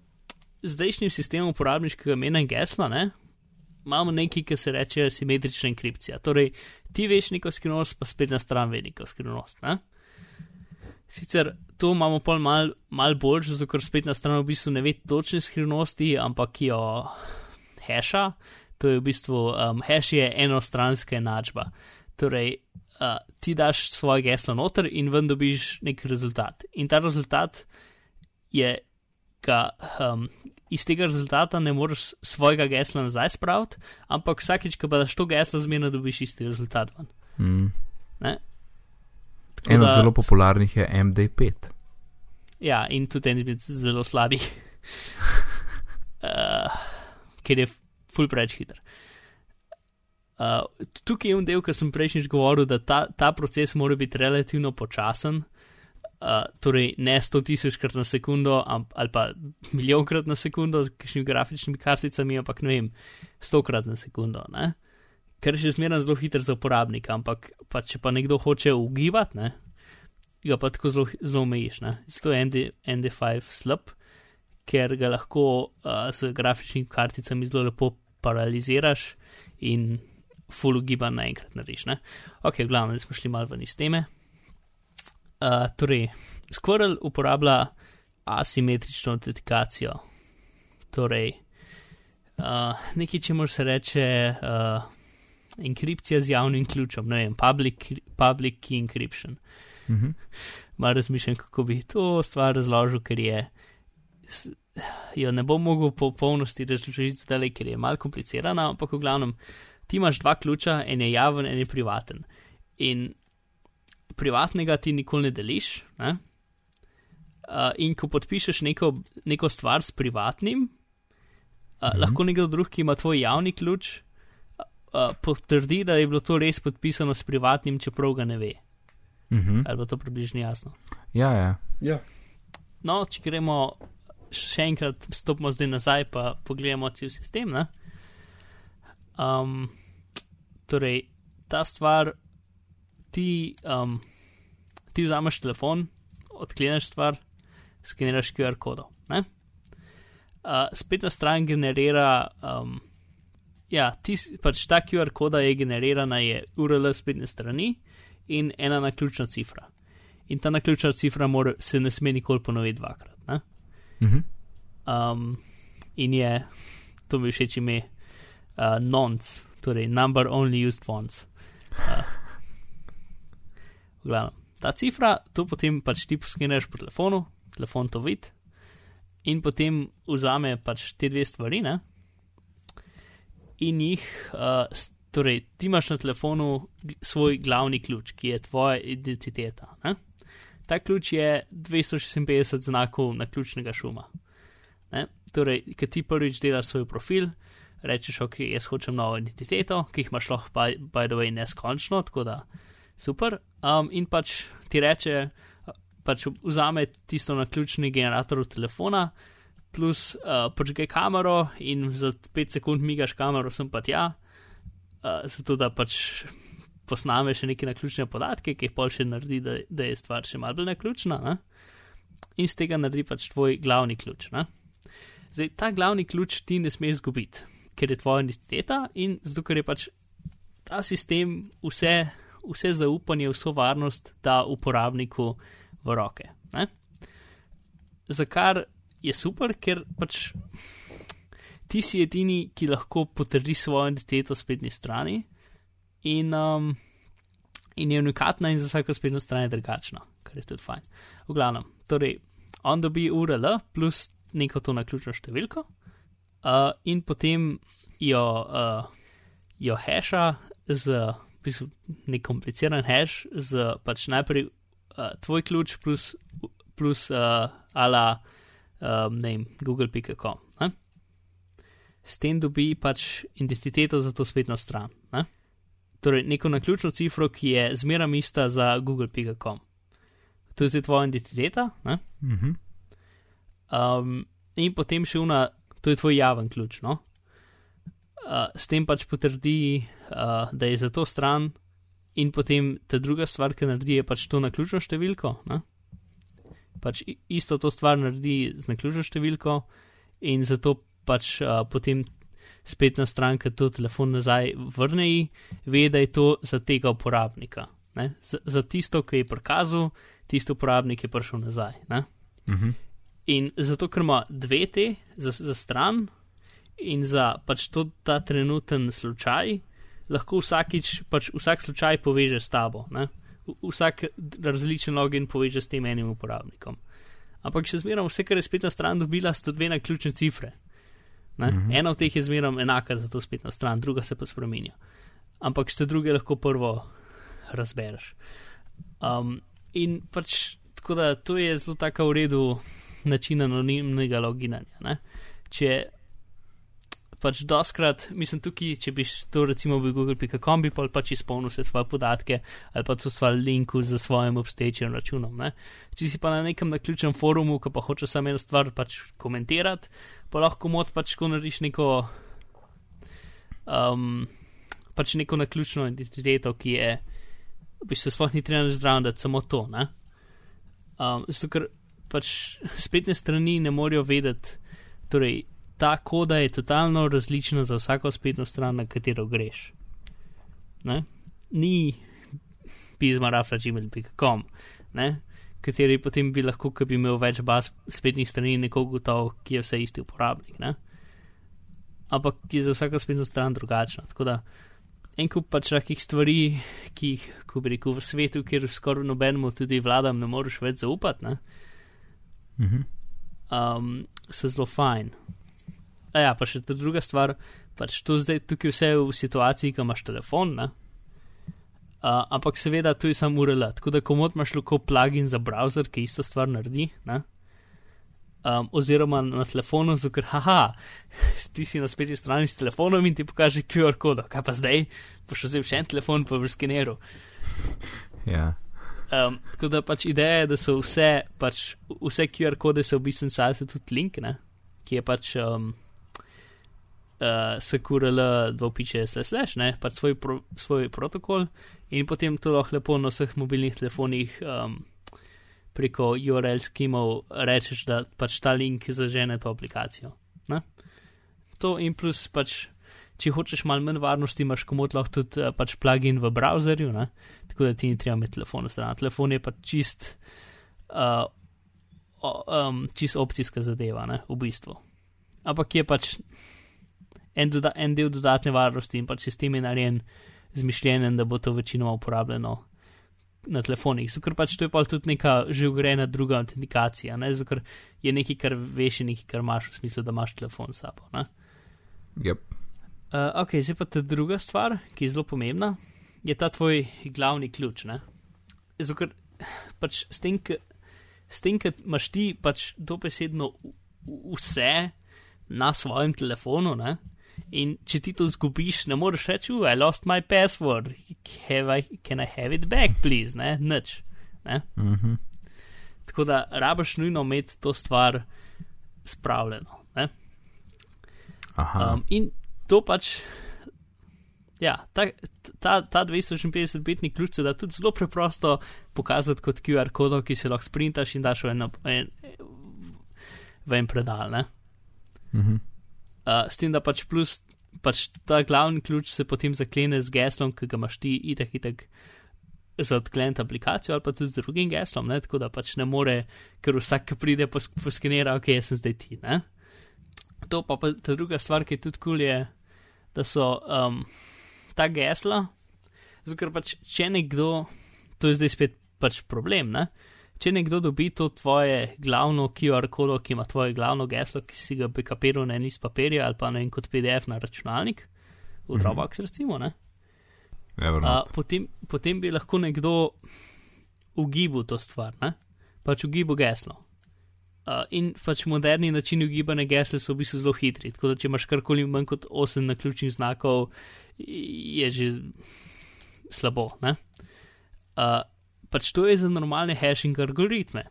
zdajšnjim sistemom uporabniškega imena in gesla ne, imamo nekaj, ki se reče simetrična enkripcija. Torej, ti veš neko skrivnost, pa spet na stran ve neko skrivnost. Ne. Sicer to imamo pol mal, mal bolj, zato ker spet na stran v bistvu ne ve točne skrivnosti, ampak jo haša. To je v bistvu um, hash je enostranska enačba. Torej, uh, ti daš svoje geslo noter in ven dobiš nek rezultat. In ta rezultat je, da um, iz tega rezultata ne moreš svojega gesla nazaj spraviti, ampak vsakeč, ko daš to geslo, zmerno dobiš isti rezultat ven. Mm. Eno od zelo popularnih je MD5. Ja, in tudi en izmed zelo slabih, uh, ker je full preveč hiter. Uh, tukaj je en del, ki sem prejšnjič govoril, da ta, ta proces mora biti relativno počasen, uh, torej ne 100 tisočkrat na sekundo ali pa milijonkrat na sekundo z kakšnimi grafičnimi karticami, ampak ne vem, 100 krat na sekundo. Ne? Ker je še zmeraj zelo hiter za uporabnika, ampak pa, če pa nekdo hoče ugibati, ne, ga pa tako zelo, zelo omejiš. Zato je ND, ND5 slab, ker ga lahko uh, z grafičnimi karticami zelo lepo paraliziraš in full giban naenkrat narediš. Ne? Ok, glavno, da smo šli malo ven iz teme. Uh, torej, Squirrel uporablja asimetrično autentikacijo. Torej, uh, nekaj, če moraš reči, uh, enkripcija z javnim ključem, ne vem, public, public key encryption. Mm -hmm. Malo razmišljam, kako bi to stvar razložil, ker je. Jo ne bom mogel po polnosti razložiti zdaj, ker je malo komplicirana, ampak v glavnem, ti imaš dva ključa, en je javen, en je privaten. In privatnega ti nikoli ne deliš. Ne? Uh, in ko podpišeš neko, neko stvar s privatnim, uh, mhm. lahko nekdo drug, ki ima tvoj javni ključ, uh, potrdi, da je bilo to res podpisano s privatnim, čeprav ga ne ve. Mhm. Ali bo to približno jasno? Ja, ja. ja. No, če gremo še enkrat, stopimo zdaj nazaj, pa pogledamo cel sistem. Um, torej, ta stvar, ti, um, ti vzameš telefon, odkleneš stvar, skeniraš QR kodo. Uh, spletna stran generira, um, ja, ti, pač ta QR koda je generirana, je URL spletne strani in ena naključna cifra. In ta naključna cifra mora, se ne sme nikoli ponoviti dvakrat. Mhm. Um, in je, to mi všeč ime, uh, nonce torej number only used once. Uh, glavno, ta cifra, to potem pač ti poskeneš po telefonu, telefon to vidi in potem vzame pač te dve stvari ne? in jih, uh, torej ti imaš na telefonu svoj glavni ključ, ki je tvoja identiteta. Ne? Ta ključ je 256 znakov na ključnega šuma. Ne? Torej, ki ti prvič delaš svoj profil, rečeš, ok, jaz hočem novo identiteto, ki jih imaš lahko, by, by the way, neskončno, tako da super. Um, in pač ti reče, pač vzame tisto na ključni generator telefona, plus uh, počkaj kamero in za 5 sekund migaš kamero, sem pa tja, uh, zato da pač posname še neke naključne podatke, ki jih pol še naredi, da, da je stvar še malo bolj naključna. Ne? In z tega naredi pač tvoj glavni ključ. Ne? Zdaj, ta glavni ključ ti ne smeš izgubiti ker je tvoja identiteta in zato, ker je pač ta sistem vse, vse zaupanje, vso varnost da uporabniku v roke. Ne? Za kar je super, ker pač ti si edini, ki lahko potrdi svojo identiteto spletni strani in, um, in je unikatna in za vsako spletno stran je drugačna, kar je tudi fajn. V glavnem, torej, on dobi URL plus neko to naključno številko uh, in potem jo, uh, jo hasha z v bistvu, nek kompliciran hash, z pač najprej uh, tvoj ključ plus plus uh, ala um, ne vem, google.com. Ne? S tem dobi pač identiteto za to spletno stran. Ne? Torej, neko naključno cifro, ki je zmeraj ista za google.com. To je zdaj tvoja identiteta. Mhm. Um, in potem še una, to je tvoj javen ključ. No? Uh, s tem pač potrdi, uh, da je za to stran, in potem ta druga stvar, ki naredi, je pač to na ključno številko. Ne? Pač isto to stvar naredi z naključno številko, in zato pač uh, potem spletna stran, ki to telefon nazaj vrne, ji, ve, da je to za tega uporabnika. Ne? Za, za tisto, ki je prikazal, tisti uporabnik je prišel nazaj. Ne? Mhm. In zato, ker ima dve te za, za stran in za pač to, ta trenuten slučaj, lahko vsakič, pač vsak slučaj poveže s tabo. Ne? Vsak različen login poveže s tem enim uporabnikom. Ampak še zmeraj vse, kar je spletna stran dobila, sta dve naključne cifre. Ne? Mhm. Ena od teh je zmeraj enaka za to spletno stran, druga se pa spremenja. Ampak ste druge lahko prvo razbereš. Um, in pač tako da to je zelo tako v redu način anonimnega loginanja. Ne? Če pač doskrat, mislim tukaj, če bi to recimo v google.com bi pač izpolnil vse svoje podatke ali pa to stvar linku z svojim obstoječim računom. Ne? Če si pa na nekem naključnem forumu, ki pa hoče samo eno stvar pač komentirati, pa lahko mod pač ko narediš neko um, pač neko naključno identiteto, ki je bi se sploh ni treba zdravo, da samo to. Ne? Um, zato, ker pač spletne strani ne morejo vedeti, torej ta koda je totalno različna za vsako spletno stran, na katero greš. Ne? Ni pismarafra.gmail.com, kateri potem bi lahko, ki bi imel več baz spletnih strani, nekoga gotov, ki je vse isti uporabnik. Ne? Ampak je za vsako spletno stran drugačna. Tako da en kup pač takih stvari, ki jih, ko bi rekel, v svetu, kjer skoraj nobenemu tudi vladam ne moreš več zaupati, ne? Mhm. um, so zelo fajn. A ja, pa še druga stvar, pač to zdaj tukaj vse v situaciji, ko imaš telefon, ne? Uh, ampak seveda tu je samo URL, tako da komod imaš lahko plugin za browser, ki isto stvar naredi, ne? Um, oziroma na telefonu, ker, haha, ti si na spletni strani s telefonom in ti pokaže QR kodo, kaj pa zdaj, boš vzel še en telefon, pa boš skeniral. Ja. Um, tako da pač ideja je, da so vse, pač, vse QR kode so v bistvu salse tudi link, ne? ki je pač um, uh, SQRL dvopiče slash, ne, pač svoj, pro, svoj protokol in potem to lahko lepo na vseh mobilnih telefonih um, preko URL skimov rečeš, da pač ta link zažene to aplikacijo. Ne? To in plus pač. Če hočeš malo manj varnosti, imaš komod lahko tudi uh, pač plugin v browserju, ne? tako da ti ni treba imeti telefona stran. Telefon je pa čist, uh, um, čist opcijska zadeva, ne? v bistvu. Ampak je pač en, doda en del dodatne varnosti in pač sistem je narejen zmišljen, da bo to večinoma uporabljeno na telefonih. Zato pač to je pa tudi neka že ugrajena druga autentikacija, ne? zato je nekaj, kar veš in nekaj, kar imaš v smislu, da imaš telefon s sabo. Ne? Yep. Uh, ok, zdaj pa ta druga stvar, ki je zelo pomembna, je ta tvoj glavni ključ. ne. Zato, ker pač s tem, ker imaš ti pač dobesedno vse na svojem telefonu, ne? in če ti to zgubiš, ne moreš reči, "Oh, I lost my password, have I, can I have it back, please, ne, nič. Ne? Mhm. Tako da rabaš nujno imeti to stvar spravljeno. Um, in to pač, ja, ta, ta, ta 256-bitni ključ se da tudi zelo preprosto pokazati kot QR kodo, ki se lahko sprintaš in daš v en, en, v en predal. Ne? Mhm. Uh, s tem, da pač plus, pač ta glavni ključ se potem zaklene z geslom, ki ga imaš ti itak itak za odkleniti aplikacijo ali pa tudi z drugim geslom, ne? tako da pač ne more, ker vsak, ki pride, pos- poskenira, ok, jaz sem zdaj ti. Ne? To pa, pa ta druga stvar, ki je tudi kul, cool, je, da so um, ta gesla, zato ker pač če nekdo, to je zdaj spet pač problem, ne? če nekdo dobi to tvoje glavno QR kodo, ki ima tvoje glavno geslo, ki si ga backupiral na en list papirja ali pa na en kot PDF na računalnik, v Mhm. Dropbox recimo, ne? Evo, Uh, potem, potem bi lahko nekdo ugibal to stvar. Ne? pač ugibo geslo. Uh, in pač moderni načini ugibanja gesla so v bistvu zelo hitri. Tako da, če imaš karkoli manj kot 8 naključnih znakov, je že slabo. Uh, pač to je za normalne hashing algoritme.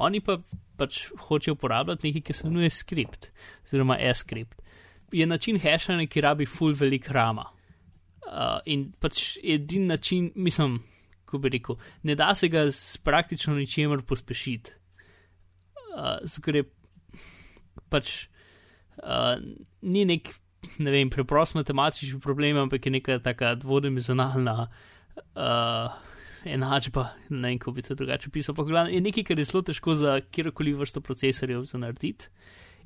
Oni pa pač hočejo uporabljati nekaj, ki se imenuje skript, oziroma e-skript. Je način hashanja, ki rabi full velik rama. Uh, in pač edini način, mislim, ko bi rekel, ne da se ga s praktično ničemer pospešiti. Uh, Ker je pač uh, ni nek, ne vem, preprost matematični problem, ampak je neka taka dvodimenzionalna. Uh, enačba, ne vem, kako bi to drugače pisal. Pa glavno, je nekaj, kar je zelo težko za kjerkoli vrsto procesorjev za narediti.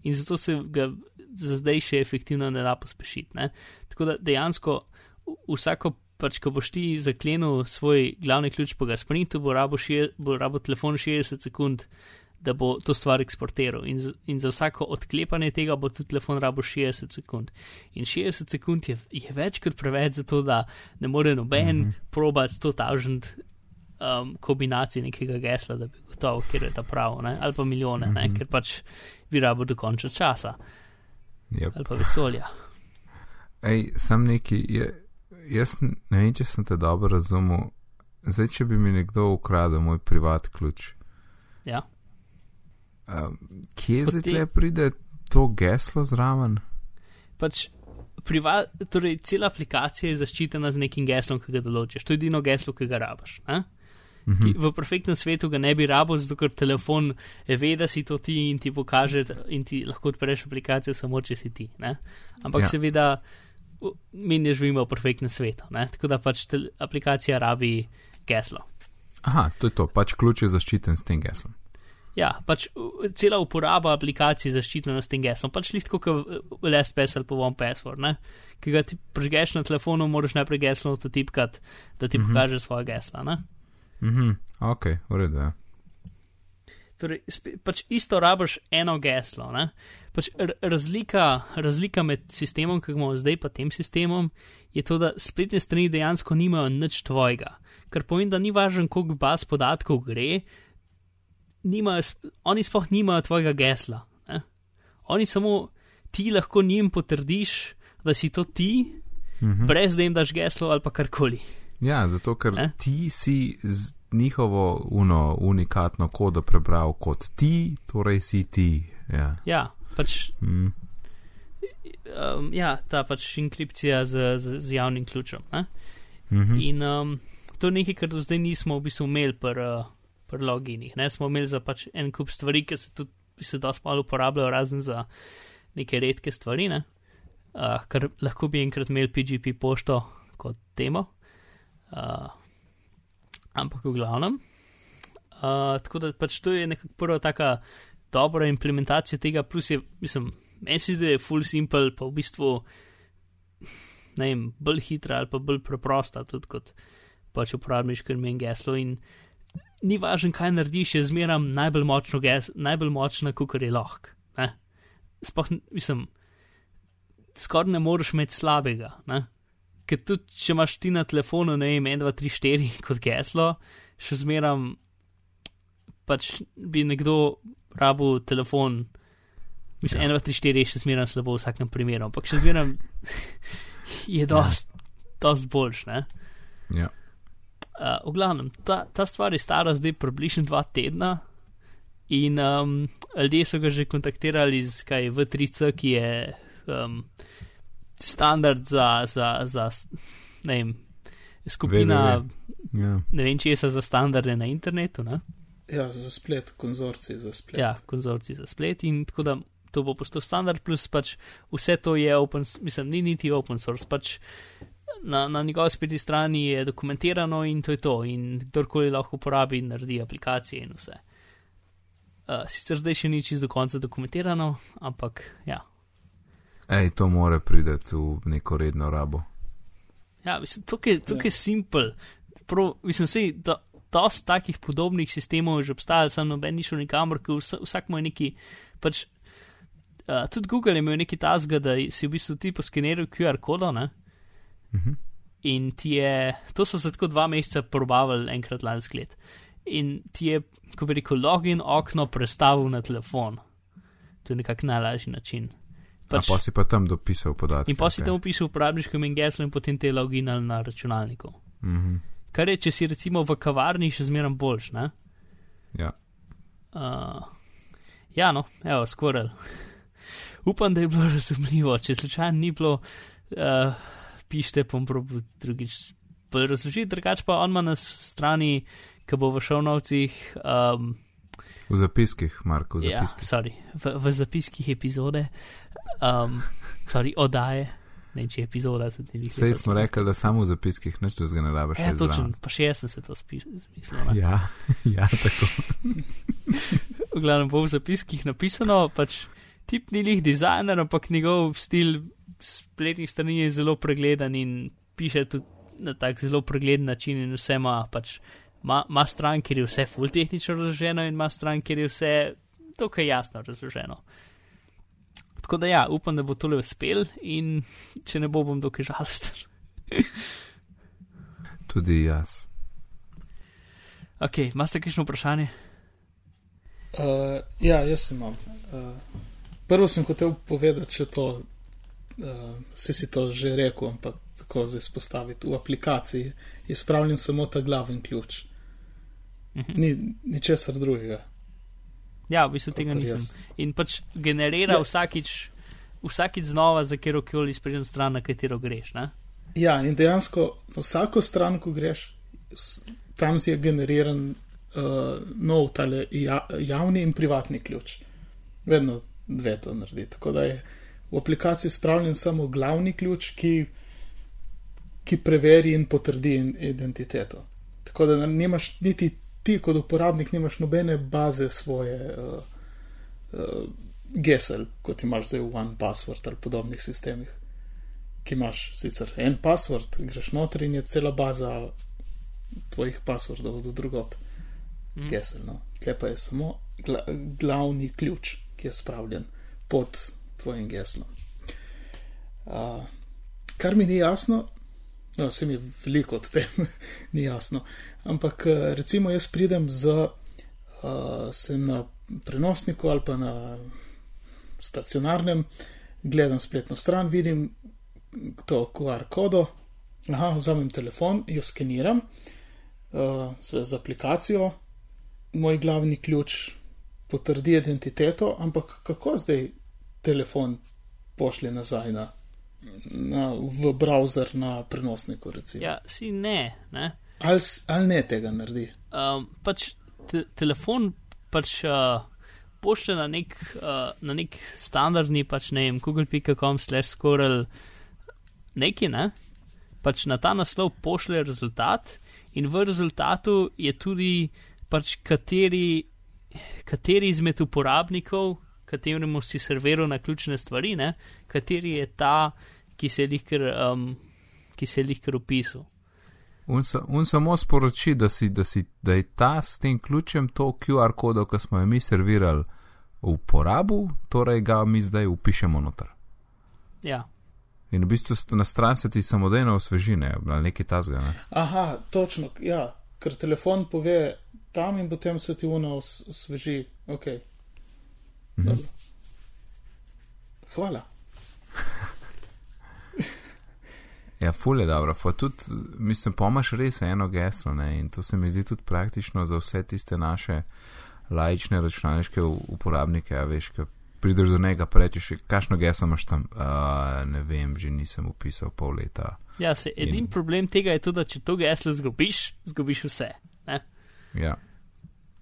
In zato se ga za zdaj še efektivno ne da pospešiti. Ne? Tako da dejansko vsako, pač, ko boš ti zaklenil svoj glavni ključ po ga sprintu, bo rabo, šir, bo rabo telefon 60 sekund, da bo to stvar eksportiral. In, in za vsako odklepanje tega bo tudi telefon rabo 60 sekund. In 60 sekund je, je več kot preveč za to, da ne more noben mm -hmm. probati 100 tavžent um, kombinacij nekega gesla, da bi gotovo, ker je ta prav, ne? ali pa milijone, mm -hmm. ker pač bi rabo do konca časa. Yep. Ali pa vesolja. Ej, sem neki, je, jaz ne vem, če sem te dobro razumel. Zdaj, če bi mi nekdo ukradel moj privat ključ. Ja. Um, kje zdaj tle pride to geslo zraven? Pač privat, torej cela aplikacija je zaščitena z nekim geslom, ki ga določiš. To je edino geslo, ki ga rabaš. Ne? Ki v perfektnem svetu ga ne bi rabo, zato ker telefon ve, da si to ti in ti pokaže, in ti lahko odpreš aplikacijo samo, če si ti. Ne? Ampak ja. seveda, mi ne živimo v perfektnem svetu, ne? tako da pač aplikacija rabi geslo. Aha, to je to, pač ključ je zaščiten s tem geslom. Ja, pač cela uporaba aplikacij zaščitena s tem geslom, pač lihtko kot LSPS ali pa One Password, ne? ki ga ti prežgeš na telefonu, moraš najprej geslo to tipkati, da ti mm -hmm. pokaže svoje gesla. Ne? Mhm, ok, v redu. Ja. Torej, pač isto rabiš eno geslo. Pač razlika, razlika med sistemom, ki ga imamo zdaj, pa tem sistemom, je to, da spletne strani dejansko nimajo nič tvojega. Kar pomeni, da ni važno, koliko baz podatkov gre, nimajo, oni sploh nimajo tvojega gesla. Ne? Oni samo ti lahko njim potrdiš, da si to ti, mhm. brez da jim daš geslo ali pa karkoli. Ja, zato ker eh? ti si z njihovo uno, unikatno kodo prebral kot ti, torej si ti. Ja, ja pač. Mm. Um, ja, ta pač inkripcija z, z, z javnim ključem. Mm -hmm. In um, to je nekaj, kar do zdaj nismo v bistvu imeli pri uh, pr loginih. Ne? Smo imeli za pač en kup stvari, ki se tudi se dosti malo uporabljajo, razen za neke redke stvari, ne? uh, kar lahko bi enkrat imeli PGP pošto kot temo. Uh, ampak v glavnem. Uh, tako da pač to je nekako prva taka dobra implementacija tega, plus je, mislim, meni se zdi, da je full simple, pa v bistvu, ne vem, bolj hitra ali pa bolj preprosta, tudi kot pač uporabniš, ker meni geslo in ni važno, kaj narediš, je zmeram najbolj močno geslo, najbolj močna, kot je lahko. Sploh, mislim, skoraj ne moreš imeti slabega. Ne? ker tudi če imaš ti na telefonu, ne vem, 1, 2, 3, 4 kot geslo, še zmeram, pač bi nekdo rabu telefon, mislim, ja. 1, 2, 3, 4 je še zmeram slabo v vsakem primeru, ampak še zmeram je dost, ja. dost boljš, ne. Ja. Uh, v glavnem, ta, ta stvar je stara zdaj približno dva tedna. In um, ljudje so ga že kontaktirali z kaj V3C, ki je um, standard za, za, za ne vem, skupina. Ja. Ne vem, če je za standarde na internetu. Ne? Ja, za splet, konzorci za splet. Ja, konzorci za splet in tako da to bo postal standard, plus pač vse to je open, mislim, ni niti open source, pač na, na njegovi spletni strani je dokumentirano in to je to in kdorkoli lahko uporabi in naredi aplikacije in vse. Uh, sicer zdaj še ni čisto do konca dokumentirano, ampak ja. Ej, to more priti v neko redno rabo. Ja, mislim, tukaj, tukaj je ja. simpel. Prav, mislim, sej, da dosta takih podobnih sistemov že obstaja, sem noben ni šel nikamor, ker vsak, vsak ima neki. Pač, uh, tudi Google je imel neki tasga, da si v bistvu ti poskeniral QR kodo. Uh -huh. In ti je, to so se tako dva meseca probavali enkrat lansko let. in ti je, ko bi rekel, login okno prestavil na telefon. To je nekako najlažji način. Pač, pa si pa tam dopisal podatke. In pa si tam upisal uporabniško ime in geslo in potem te loginal na računalniku. Mm -hmm. Kar je, če si recimo v kavarni še zmeraj boljš, ne? Ja. Uh, ja, no, evo, skoraj. Upam, da je bilo razumljivo. Če slučajno ni bilo, uh, pišite, bom probil drugič razložiti, drugače pa on ima na strani, ki bo v šovnovcih. Um, v zapiskih, Marko, v ja, zapiskih. Sorry, v, v zapiskih epizode, um, sorry, oddaje. Ne, če je epizoda, tudi ni. Sej smo rekli, da samo v zapiskih, neč to zgane rabe še. Ja, točno, pa še jaz sem se to zmislil. Ja, ja, tako. v glavnem bo v zapiskih napisano, pač tip ni lih dizajner, ampak njegov stil spletnih strani je zelo pregledan in piše tudi na tak zelo pregleden način in vse ima pač. Ma stran, kjer je vse full tehnično razloženo in ma stran, kjer je vse dokaj jasno razloženo. Tako da ja, upam, da bo tole uspel in če ne bo, bom dokaj žalosten. Tudi jaz. Ok, imate kakšno vprašanje? Uh, ja, jaz imam. Uh, prvo sem hotel povedati, če to, uh, si si to že rekel, ampak tako zdaj spostaviti. V aplikaciji je spravljen samo ta glaven ključ. -huh. Ni ničesar drugega. Ja, v bistvu tega nisem. In pač generira ja. vsakič, vsakič znova za kjer koli sprednjo stran, na katero greš. Ne? Ja, in dejansko vsako stran, ko greš, tam si je generiran uh, nov tale ja, javni in privatni ključ. Vedno dve to naredi. Tako da je v aplikaciji spravljen samo glavni ključ, ki ki preveri in potrdi identiteto. Tako da nimaš niti ti, kot uporabnik, nimaš nobene baze svoje uh, uh, gesel, kot imaš zdaj v OnePassword ali podobnih sistemih, ki imaš sicer en password, greš noter in je cela baza tvojih passwordov do drugot. Mm. Gesel, no. Tle pa je samo gla glavni ključ, ki je spravljen pod tvojim geslom. Uh, kar mi ni jasno, No, se mi veliko od tem ni jasno. Ampak recimo jaz pridem z, uh, sem na prenosniku ali pa na stacionarnem, gledam spletno stran, vidim to QR kodo, aha, vzamem telefon, jo skeniram uh, z aplikacijo, moj glavni ključ potrdi identiteto, ampak kako zdaj telefon pošlje nazaj na na, v browser na prenosniku. Recimo. Ja, si ne. ne? Ali, ali ne tega naredi? Um, pač te, telefon pač uh, pošlje na nek, uh, na nek standardni, pač ne vem, google.com slash skorel neki, ne? Pač na ta naslov pošlje rezultat in v rezultatu je tudi pač kateri, kateri izmed uporabnikov kateremu si serviral na ključne stvari, ne? kateri je ta, ki se je lihkar um, opisal. Un, sa, un samo sporoči, da, si, da, si, da je ta s tem ključem to QR kodo, ki smo jo mi servirali v uporabu, torej ga mi zdaj upišemo noter. Ja. In v bistvu na stran se ti samodejno osvežine, ali nekaj tasga. Ne? Aha, točno, ja, ker telefon pove tam in potem se ti uno osveži. Okay. Mhm. Hvala. ja, ful je dobro. Pa tudi, mislim, pomaš res eno geslo ne? in to se mi zdi tudi praktično za vse tiste naše lajične računalniške uporabnike, a veš, kaj prideš do njega, pa rečeš, kakšno geslo imaš tam, uh, ne vem, že nisem upisal pol leta. Ja, se edini in... problem tega je tudi, da če to geslo zgubiš, zgubiš vse. Ne? Ja.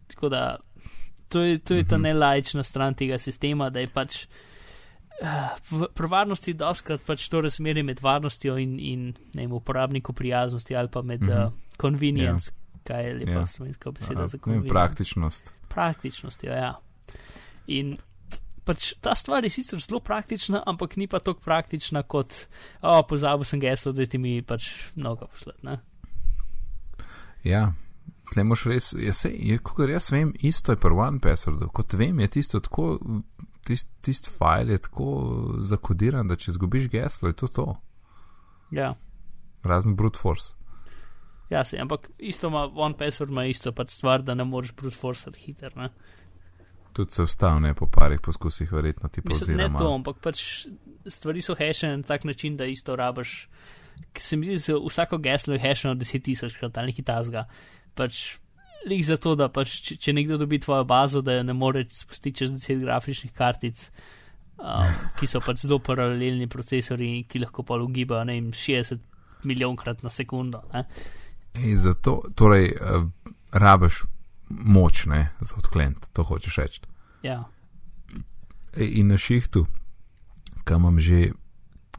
Tako da to je, to je ta mhm. nelajčna stran tega sistema, da je pač uh, pri varnosti doskrat pač to razmerje med varnostjo in, in ne vem, uporabniku prijaznosti ali pa med uh, convenience, yeah. Ja. kaj je lepa yeah. Ja. slovenska beseda uh, za convenience. Praktičnost. Praktičnost, ja. ja. In pač ta stvar je sicer zelo praktična, ampak ni pa tako praktična kot, o, oh, pozabil sem geslo, da ti mi pač mnogo poslati. Ja, tle moš res, jaz, kot jaz vem, isto je pri OnePasswordu. Kot vem, je tisto tako, tisti tist file je tako zakodiran, da če zgubiš geslo, je to to. Ja. Razen brute force. Ja, se, ampak isto ima One Password, ima isto pač stvar, da ne moreš brute forceati hiter. Ne? Tudi se vstal, ne po parih poskusih, verjetno ti Mislim, ne to, ampak pač stvari so hashene na tak način, da isto rabaš. Ker se mi zdi, da vsako geslo je hasheno 10 tisoč krat ali nekaj tasga. Pač lik za to, da pač, če, če nekdo dobi tvojo bazo, da jo ne more spustiti čez 10 grafičnih kartic, um, ki so pač zelo paralelni procesori, ki lahko pa ugibajo, ne vem, 60 milijonkrat na sekundo. Zato, torej, uh, rabiš moč, ne, za odklent, to hočeš reči. Ja, Ej, In na šihtu, kam imam že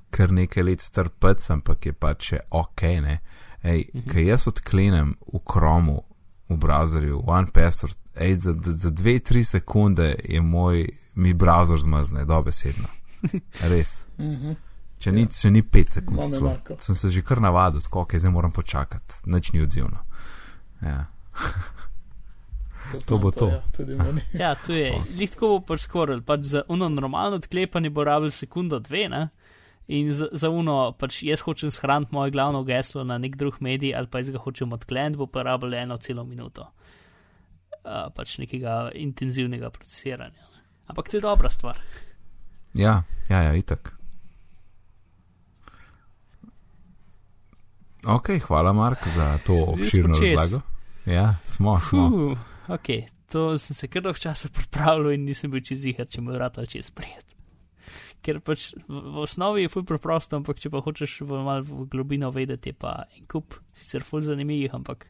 kar nekaj let strpec, ampak je pač še ok, ne. Ej, Mhm. kaj jaz odklenem v Chromu, v browserju, OnePassword, ej, za, za dve, tri sekunde je moj, mi browser zmrzne, dobesedno. Res. Mhm. Če ni, če ni pet sekund, celo. sem se že kar navadil, tako ok, zdaj moram počakati, nič ni odzivno. Ja. Poznam bo to. Ja, tudi meni. ja to je. Lihtko bo pač skoraj, pač za uno normalno odklepanje bo rabil sekundo, dve, ne? In za, za uno, pač jaz hočem shraniti moje glavno geslo na nek drug medij, ali pa jaz ga hočem odkleniti, bo pa rabil eno celo minuto. Uh, pač nekega intenzivnega procesiranja. Ne? Ampak to je dobra stvar. Ja, ja, ja, itak. Ok, hvala, Mark, za to obširno razlago. Ja, smo, smo. Huh, ok, to sem se kar dolgo časa pripravljal in nisem bil čez jih, če me vrata čez prijet. Ker pač v, v osnovi je ful preprosto, ampak če pa hočeš v malo v globino vedeti, je pa en kup, sicer ful zanimivih, ampak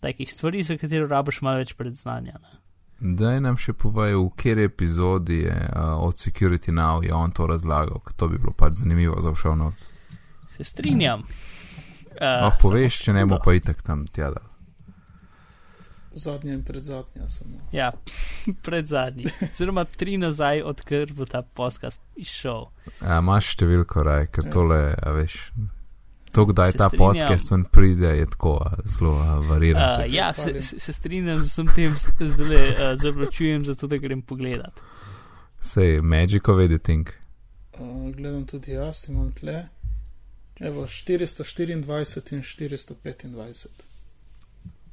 takih stvari, za katero rabiš malo več predznanja. Ne? Daj nam še povej, v kateri epizodi je uh, od Security Now je on to razlagal, ker to bi bilo pač zanimivo za všel noc. Se strinjam. Uh, Lahko poveš, če ne bo pa itak tam tja. Da. Zadnja in predzadnja samo. Ja, pred zadnji. Oziroma tri nazaj, odkar bo ta podcast izšel. A, imaš številko, raj, ker Ja. tole, a veš. To, kdaj Se ta strinjam. podcast ven pride, je tako zelo variran. Uh, ja, se, se, se strinjam z vsem tem, zdaj uh, zavlačujem, zato da grem pogledat. Sej, magic of editing. Uh, gledam tudi jaz, imam tle. Evo, 424 in 425.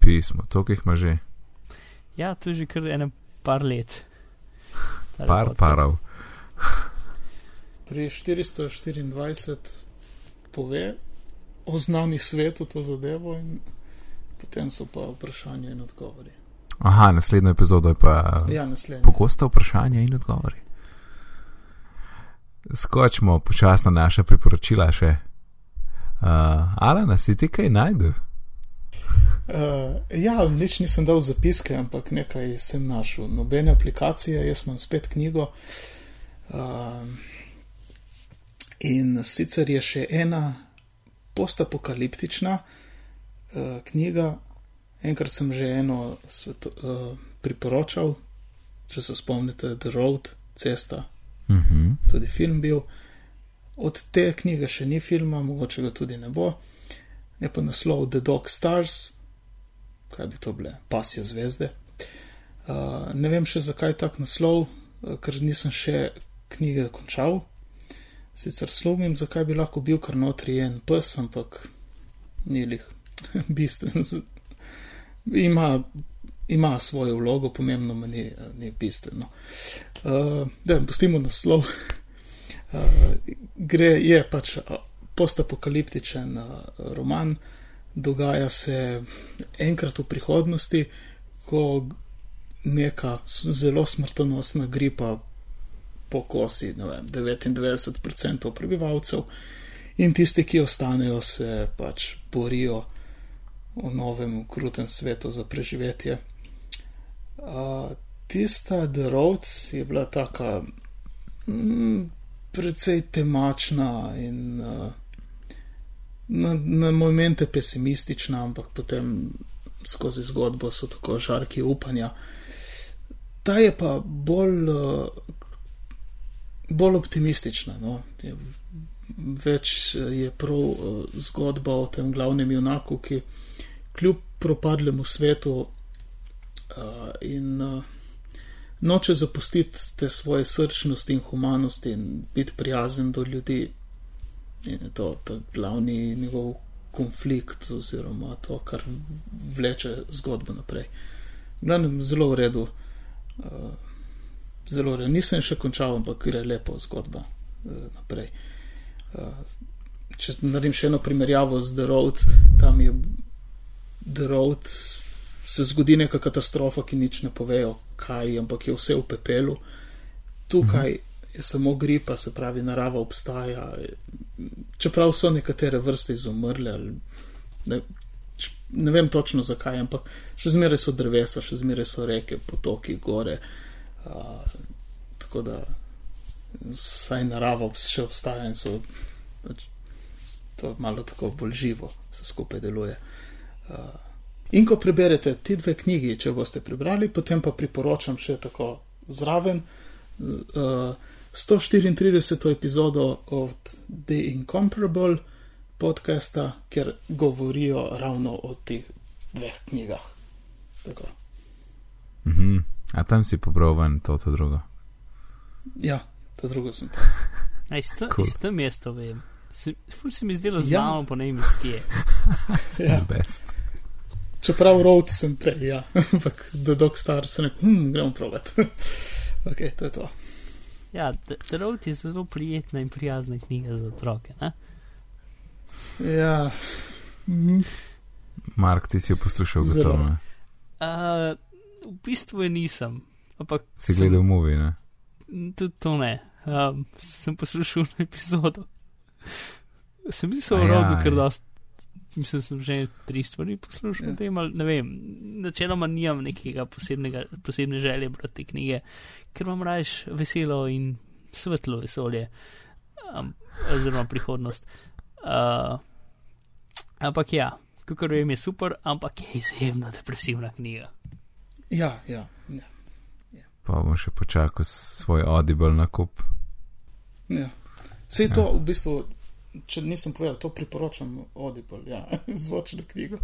Pismo, to, ki jih ima že. Ja, to je že kar ene par let. Tale Par podcast. parov. Pri 424 pove o znani svetu to zadevo in potem so pa vprašanja in odgovori. Aha, naslednjo epizodo je pa Ja, naslednje. pogosta vprašanja in odgovori. Skočimo počasno naša priporočila še. Uh, Alana, si ti kaj najdel? Uh, ja, nič nisem dal zapiske, ampak nekaj sem našel. Nobene aplikacije, jaz imam spet knjigo. Uh, in sicer je še ena postapokaliptična uh, knjiga. Enkrat sem že eno sveto, uh, priporočal, če se spomnite, The Road, cesta, Uh -huh. tudi film bil. Od te knjige še ni filma, mogoče ga tudi ne bo. Je pa naslov The Dog Stars, kaj bi to bile, pasje zvezde. Uh, ne vem še zakaj tak naslov, uh, ker nisem še knjige končal. Sicer slumim, zakaj bi lahko bil kar notri en pes, ampak ni lih bistven. Ima, ima svojo vlogo, pomembno ni, ni bistveno. Uh, da, pustimo naslov. Uh, gre, je pač postapokaliptičen uh, roman, dogaja se enkrat v prihodnosti, ko neka zelo smrtonosna gripa pokosi vem, 99% prebivalcev in tisti, ki ostanejo, se pač borijo v novem krutem svetu za preživetje. Uh, tista The Road je bila taka mm, precej temačna in uh, na, na momente pesimistična, ampak potem skozi zgodbo so tako žarki upanja. Ta je pa bolj, uh, bolj optimistična. No? Je, več eh, je prav uh, zgodba o tem glavnem junaku, ki kljub propadlemu svetu in noče zapustiti te svoje srčnosti in humanosti in biti prijazen do ljudi. In je to ta glavni njegov konflikt oziroma to, kar vleče zgodbo naprej. Glavnem, zelo v redu. Uh, zelo redu. Nisem še končal, ampak gre lepo zgodba uh, naprej. Uh, če naredim še eno primerjavo z The Road, tam je The Road, se zgodi neka katastrofa, ki nič ne povejo, kaj, ampak je vse v pepelu. Tukaj mhm. Je samo gripa, se pravi, narava obstaja. Čeprav so nekatere vrste izumrle, ne, ne vem točno zakaj, ampak še zmeraj so drevesa, še zmeraj so reke, potoki, gore. Uh, tako da vsaj narava še obstaja in so pač, to malo tako bolj živo, se skupaj deluje. Uh, in ko preberete ti dve knjigi, če boste prebrali, potem pa priporočam še tako zraven uh, 134. epizodo od The Incomparable podcasta, kjer govorijo ravno o teh dveh knjigah. Mm -hmm. A tam si pobral ven to, to drugo? Ja, to drugo sem tam. Isto cool. mesto vem. Ful se mi zdelo znano ja. po nemški. ja, best. Čeprav rod sem prej, ja, ampak da dok star se ne, hm, gremo provat. ok, to je to. Ja, The Road je zelo prijetna in prijazna knjiga za otroke. Ne? Ja. Mhm. Mark, ti si jo poslušal, gotovo. Uh, v bistvu je nisem. Ampak si sem, gledal movie, ne? Tudi to ne. Um, sem poslušal epizodo. Sem mislil, da je rodu, ker dost, mislim, sem že tri stvari poslušal, ja. tem, ne vem, načeloma nimam nekega posebne želje brati te knjige, ker imam rajš veselo in svetlo vesolje, um, oziroma prihodnost. Uh, ampak ja, kako vem, je super, ampak je izjemno depresivna knjiga. Ja, ja. ja. ja. Pa bom še počakal svoj audible nakup. Ja. Vse to, ja. v bistvu, če nisem povedal, to priporočam Audible, ja, zvočno knjigo.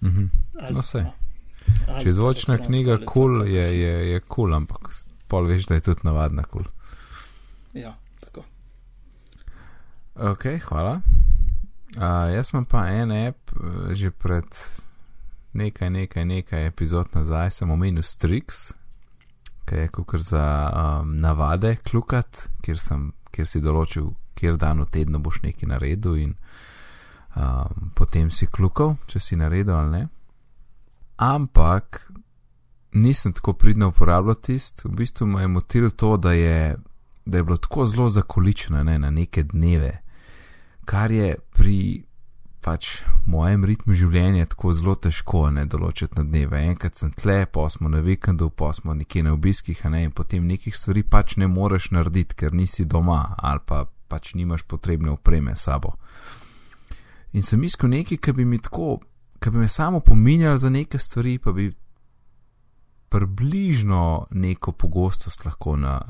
Mm -hmm. ali, no, vse. Če je zvočna knjiga kul, cool, je, je, je kul, cool, ampak pol veš, da je tudi navadna kul. Cool. Ja, tako. Ok, hvala. Uh, jaz imam pa en app, uh, že pred nekaj, nekaj, nekaj epizod nazaj sem omenil Strix, ki je kukar za um, navade klukat, kjer sem kjer si določil, kjer dan v tednu boš nekaj naredil, in um, potem si klukal, če si naredil ali ne. Ampak nisem tako pridno uporabljal tist, v bistvu me je motil to, da je, da je bilo tako zelo zakoličeno ne, na neke dneve, kar je pri pač mojem ritmu življenja tako zelo težko ne določiti na dneve. Enkrat sem tle, pa smo na vikendu, pa smo nekje na obiskih, ne, in potem nekih stvari pač ne moreš narediti, ker nisi doma ali pa pač nimaš potrebne opreme s sabo. In sem iskal nekaj, ki bi mi tako, ki bi me samo pominjal za neke stvari, pa bi približno neko pogostost lahko na,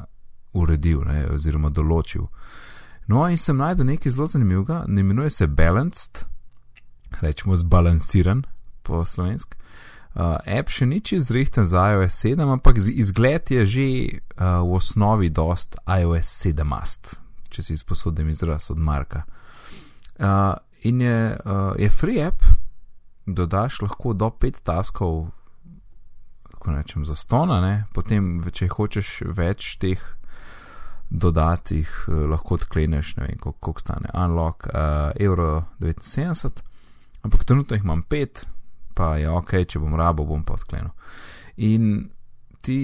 uredil ne, oziroma določil. No, in sem najdel nekaj zelo zanimivega, imenuje se Balanced rečemo, zbalansiran po slovensk. Uh, app še ni čez rehten za iOS 7, ampak izgled je že uh, v osnovi dost iOS 7 mast, če si izposodim izraz od Marka. Uh, in je, uh, je free app, dodaš lahko do 5 taskov, tako rečem, za stona, ne? potem, če hočeš več teh dodatih, uh, lahko odkleneš, ne vem, koliko stane, unlock, uh, evro 79 ampak trenutno jih imam pet, pa je ok, če bom rabo, bom pa odklenil. In ti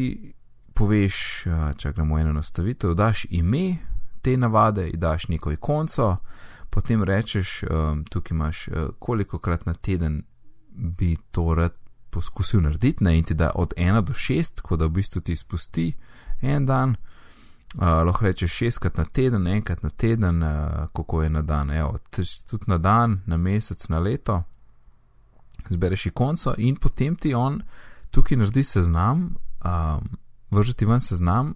poveš, če gremo eno nastavitev, daš ime te navade, daš neko ikonco, potem rečeš, tukaj imaš koliko krat na teden bi to rad poskusil narediti, ne? in ti da od 1 do 6, tako da v bistvu ti spusti en dan. Uh, lahko rečeš šestkrat na teden, enkrat na teden, uh, kako je na dan, Evo, tudi na dan, na mesec, na leto. Zbereš ikonco in potem ti on tukaj naredi seznam, um, vržeti ven seznam,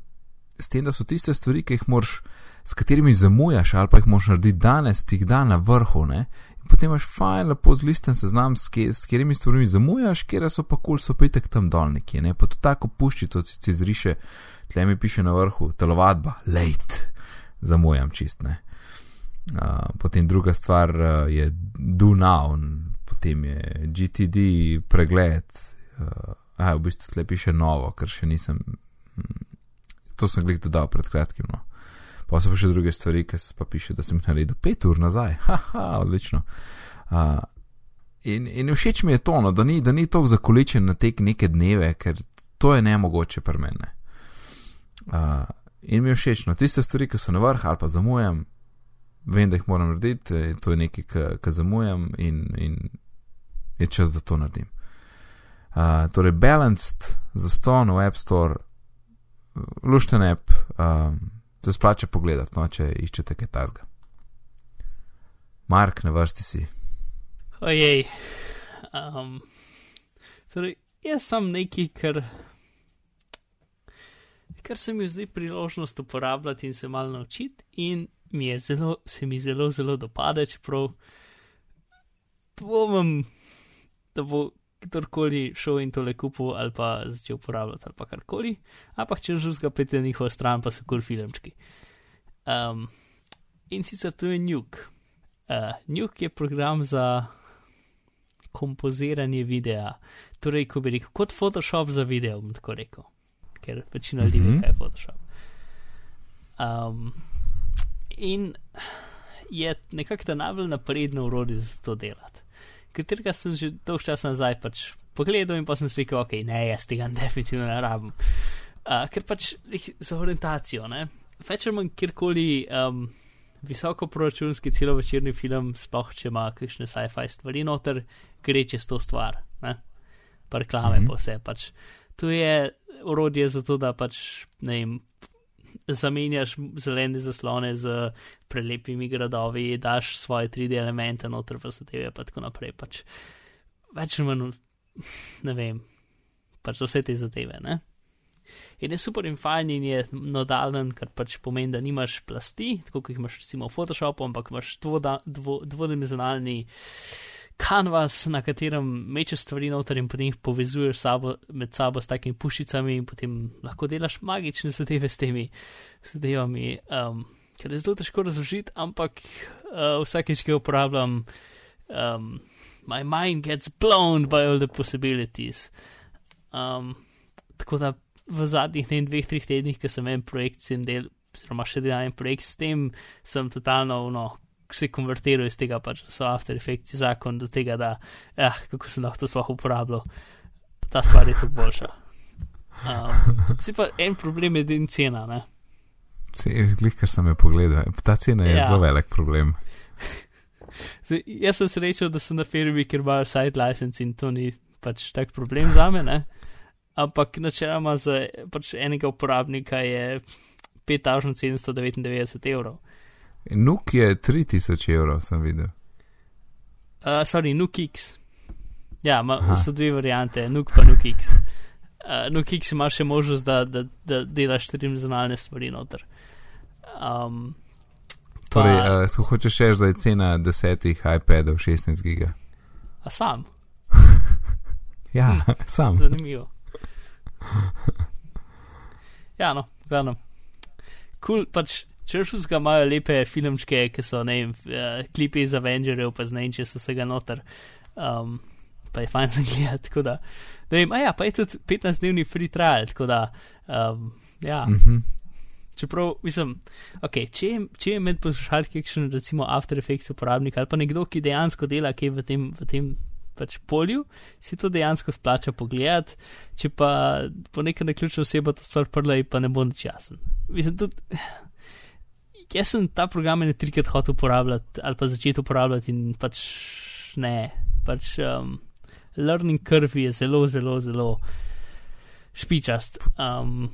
s tem, da so tiste stvari, ki jih moraš, s katerimi zamujaš, ali pa jih moraš narediti danes, ti jih da na vrhu, ne? potem imaš fajn, lepo zlisten seznam, s, kje, s katerimi stvarmi zamujaš, kjer so pa kul, cool, so pa itek tam dolniki, ne? pa to tako pušči, to si, zriše, tle mi piše na vrhu, telovadba, late, zamujam čist, ne. Uh, potem druga stvar uh, je Do Now, potem je GTD pregled. Uh, a, v bistvu tle piše novo, ker še nisem. Hm, to sem gledal dodal pred kratkim. No. Pa so pa še druge stvari, ki pa piše, da sem naredil pet ur nazaj. Haha, odlično. Uh, in, in všeč mi je to, no, da ni, ni tako zakoličen na tek neke dneve, ker to je nemogoče pri meni. Uh, in mi je všeč, no, tiste stvari, ki so na vrh ali pa zamujam, vem, da jih moram narediti, to je nekaj, kar zamujam in, in je čas, da to naredim. Uh, torej, balanced za ston v App Store, lušten app. Um, se splača pogledati, no, če iščete kaj tasga. Mark, na vrsti si. Ojej. Um, torej, jaz sem neki, kar, kar se mi zdi priložnost uporabljati in se malo naučiti, in mi je zelo, se mi zelo, zelo dopade, čeprav dvomim, da bo kdorkoli šel in tole kupil ali pa začel uporabljati ali pa karkoli, ampak če že zga pete njihovo stran, pa so kul filmčki. Um, in sicer to je Nuke. Uh, Nuke je program za kompoziranje videa, torej, ko bi rekel, kot Photoshop za video, bom tako rekel, ker večina ljudi ve, Mhm. kaj je Photoshop. Um, in je nekako ta najbolj napredno urodje za to delati katerega sem že dolgo časa nazaj pač pogledal in pa sem si rekel, ok, ne, jaz tega definitivno ne rabim. Uh, ker pač za orientacijo, ne, več ali manj kjerkoli um, visoko proračunski celovečerni film, sploh če ima kakšne sci-fi stvari noter, gre čez to stvar, ne, pa reklame Mhm. po vse, pač to je orodje za to, da pač, ne vem, zamenjaš zelene zaslone z prelepimi gradovi, daš svoje 3D elemente noter v zadeve, pa tako naprej. Pač več ali manj, ne vem, pač vse te zadeve. Ne? In je super in fajn in je nodalen, kar pač pomeni, da nimaš plasti, tako kot jih imaš recimo v Photoshopu, ampak imaš dvoda, dvo, dvodimenzionalni kanvas, na katerem mečeš stvari noter in potem jih povezuješ sabo, med sabo s takimi pušicami in potem lahko delaš magične zadeve s temi zadevami. Um, ker je zelo težko razložiti, ampak uh, vsakeč, ki jo uporabljam, um, my mind gets blown by all the possibilities. Um, tako da v zadnjih ne dveh, treh tednih, ki sem en projekt s tem del, oziroma še delam en projekt s tem, sem totalno no, se konvertiral iz tega, pač so After Effects zakon do tega, da eh, kako sem lahko to sploh uporabljal. Ta stvar je tu boljša. Um, si pa en problem je din cena, ne? Glej, kar sem jo pogledal. Ta cena je Ja. zelo velik problem. Zdaj, jaz sem srečen, da sem na firmi, ker imajo side license in to ni pač tak problem za me, ne? Ampak načeloma za pač enega uporabnika je 5799 evrov. Nuk je 3000 evrov, sem videl. Uh, sorry, NukeX. Ja, ma, Aha. so dve variante, Nuke pa NukeX. Uh, NukeX ima še možnost, da, da, da delaš trimzonalne stvari noter. Um, Torej, Pa- uh, tu hočeš reči, da je cena desetih iPadov 16 giga. a sam, Ja, Hm. sam. zanimivo. Ja, no, glavno. Kul, cool, pač čršus ga imajo lepe filmčke, ki so, ne vem, uh, klipi iz Avengerjev, pa znaj, če so vsega noter. Um, pa je fajn za gledati, tako da. Ne vem, a ja, pa je tudi 15-dnevni free trial, tako da. Um, ja, Mm -hmm. čeprav, mislim, ok, če je, če je med poslušalci kakšen, recimo, After Effects uporabnik ali pa nekdo, ki dejansko dela kaj v tem, v tem pač polju, si to dejansko splača pogledati, če pa po neka naključna oseba to stvar prla in pa ne bo nič jasen. Mislim, tudi. Jaz sem ta program ne trikrat hotel uporabljati ali pa začeti uporabljati in pač ne, pač um, learning curve je zelo, zelo, zelo špičast. Um,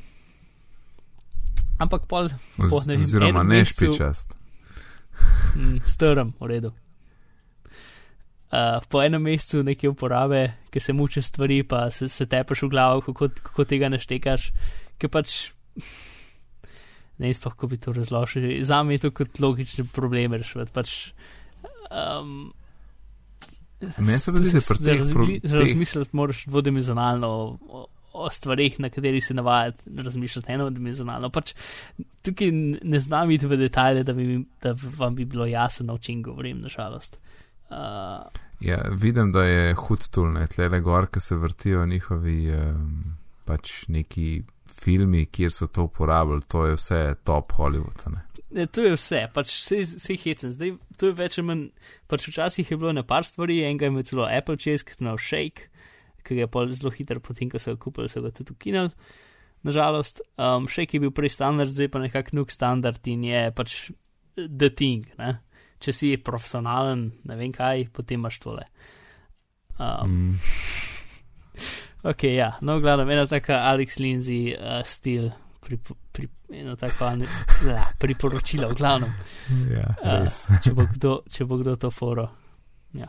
ampak pol po, ne vem, Oziroma ne mesecu- špičast. mm, strm, v redu. Uh, po enem mesecu neke uporabe, ki se muče stvari, pa se, se tepeš v glavo, kako, kako tega naštekaš, ki pač. Ne vem, kako bi to razložil. Za me je to kot logični problem rešiti. Pač, um, Meni se zdi, da je pri pro- teh- Razmisliti moraš dvodimenzionalno o, o, stvarih, na katerih se navajate, razmišljate enodimenzionalno. Pač tukaj ne znam iti v detalje, da, bi, da vam bi bilo jasno, o čem govorim, nažalost. Uh, ja, vidim, da je hud tulne, tle gor, ki se vrtijo njihovi um, pač neki filmi, kjer so to uporabljali, to je vse top Hollywood. Ne? Ne, to je vse, pač vse hecen. Zdaj, to je več ali manj, pač včasih je bilo na par stvari, enega je imel celo Apple Chase, ki je imel Shake, ki je pa zelo hiter, potem ko so ga kupili, so ga tudi ukinili. Nažalost, um, Shake je bil prej standard, zdaj pa nekak nuk standard in je pač the thing. Ne? Če si profesionalen, ne vem kaj, potem imaš tole. Um, mm. Ok, ja, no, gledam, ena taka Alex Lindsay uh, stil pri, pri, eno tako ne, la, priporočilo, v glavnem. Ja, uh, če, bo kdo, če bo kdo to foro. Ja,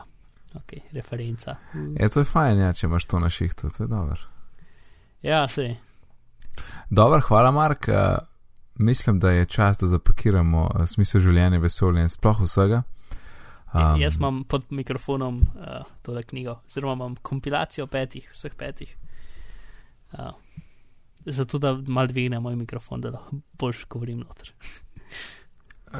ok, referenca. Je to je fajn, ja, če imaš to na šihtu, to je dobro. Ja, se. Dobro, hvala, Mark. Uh, mislim, da je čas, da zapakiramo uh, smisel življenja, vesolje in sploh vsega. Um, jaz imam pod mikrofonom uh, tole knjigo, oziroma imam kompilacijo petih, vseh petih. Uh, zato da mal dvigne moj mikrofon, da lahko boljš govorim noter.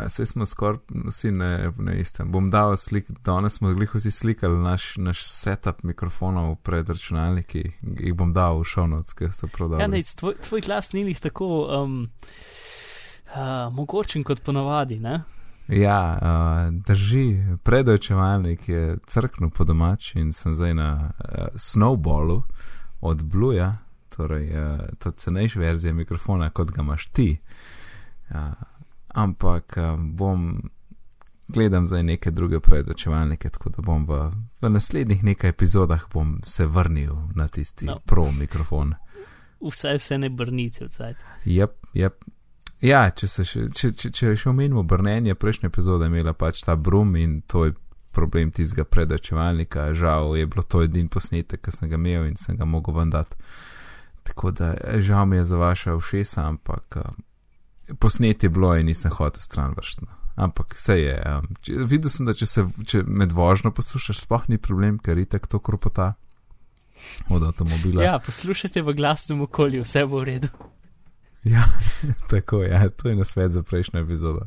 Sej smo skoraj vsi na, na istem. Bom dal slik, danes smo glih vsi slikali naš, naš setup mikrofonov pred računalniki, jih bom dal v šovnoc, ker so prodali. Ja, ne, tvoj, tvoj glas ni jih tako um, uh, mogočen kot ponavadi, ne? Ja, uh, drži, predojčevalnik je crknil po domač in sem zdaj na uh, snowballu od Bluja, torej uh, ta cenejša verzija mikrofona, kot ga imaš ti. Uh, ampak uh, bom gledam zdaj neke druge predočevalnike, tako da bom v, v naslednjih nekaj epizodah se vrnil na tisti no. pro mikrofon. Vse, vse ne brnice v cajt. Jep, jep. Ja, če se še, če, če, če še omenimo brnenje, prejšnja epizoda je imela pač ta brum in to je problem tistega predočevalnika. Žal je bilo to edin posnetek, ki sem ga imel in sem ga mogel vendati. Tako da žal mi je za vaše všesa, ampak uh, posneti je bilo in nisem hotel stran vršno. Ampak vse je. Um, če, videl sem, da če se če med vožnjo poslušaš, sploh ni problem, ker itek to kropota od avtomobila. Ja, poslušajte v glasnem okolju, vse bo v redu. Ja, tako je, ja, to je na svet za prejšnjo epizodo.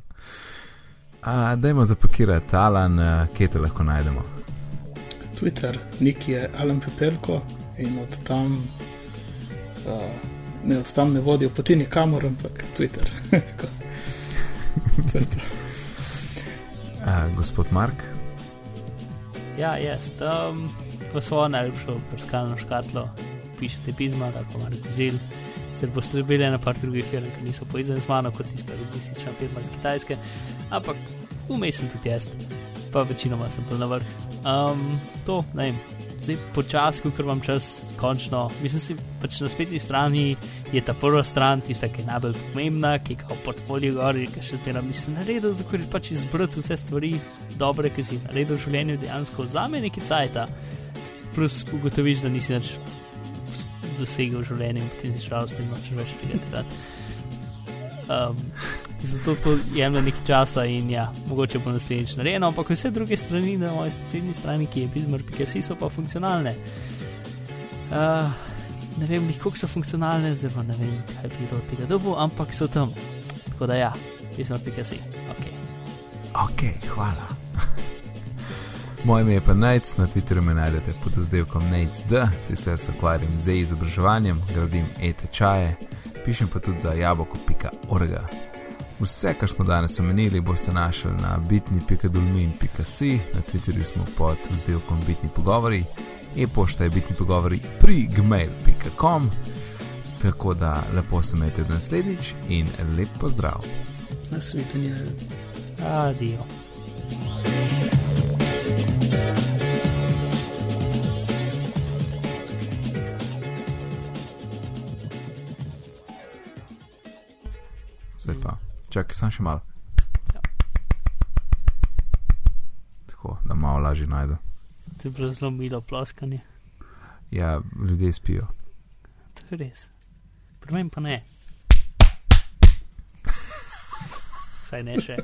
Dajmo zapakirati, Alan, uh, kje te lahko najdemo. Twitter, nik je Alan Pepelko in od tam uh, ne od tam ne vodijo poti nikamor, ampak Twitter. to uh, gospod Mark. Ja, jaz tam v svojo najljubšo prskalno škatlo pišete pisma, tako Mark Zil. Se bo strebili na par drugih firm, ki niso povezani z mano, kot tista logistična firma iz Kitajske, ampak vmes sem tudi jaz, pa večinoma sem pa na vrh. Um, to, ne vem, zdaj počasi, ker imam čas, končno. Mislim, si pač na spletni strani je ta prva stran, tista, ki je najbolj pomembna, ki je kot portfolio gori, ki še te nam misli naredil, zato ker pač izbrati vse stvari dobre, ki si jih naredil v življenju, dejansko vzame neki cajt. Plus ugotoviš, da nisi več dosegel v življenju in potem si žalosten, nočeš več tega delati. Um, zato to jemlje nekaj časa in ja, mogoče bo naslednjič narejeno, ampak vse druge strani na moji spletni strani, ki je bizmar.si, so pa funkcionalne. Uh, ne vem, kako so funkcionalne, zelo ne vem, kaj bi od tega dobil, ampak so tam. Tako da ja, bizmar.si. Ok. Ok, hvala. Moje ime je pa Nec, na Twitterju me najdete pod oddelkom NECD, sicer se ukvarjam z izobraževanjem, gradim e-tečaje, pišem pa tudi za jaboko.org. Vse, kar smo danes omenili, boste našli na bitni.dolmin.si, na Twitterju smo pod vzdelkom bitni pogovori, e-pošta je bitni pogovori pri gmail.com. Tako da lepo se imejte do naslednjič in lep pozdrav. Nasvidenje. Adijo. Zdaj pa. Čakaj, sem še malo. Ja. Tako, da malo lažje najdu. To je bilo zelo milo ploskanje. Ja, ljudje spijo. To je res. Pri meni pa ne. Saj ne še.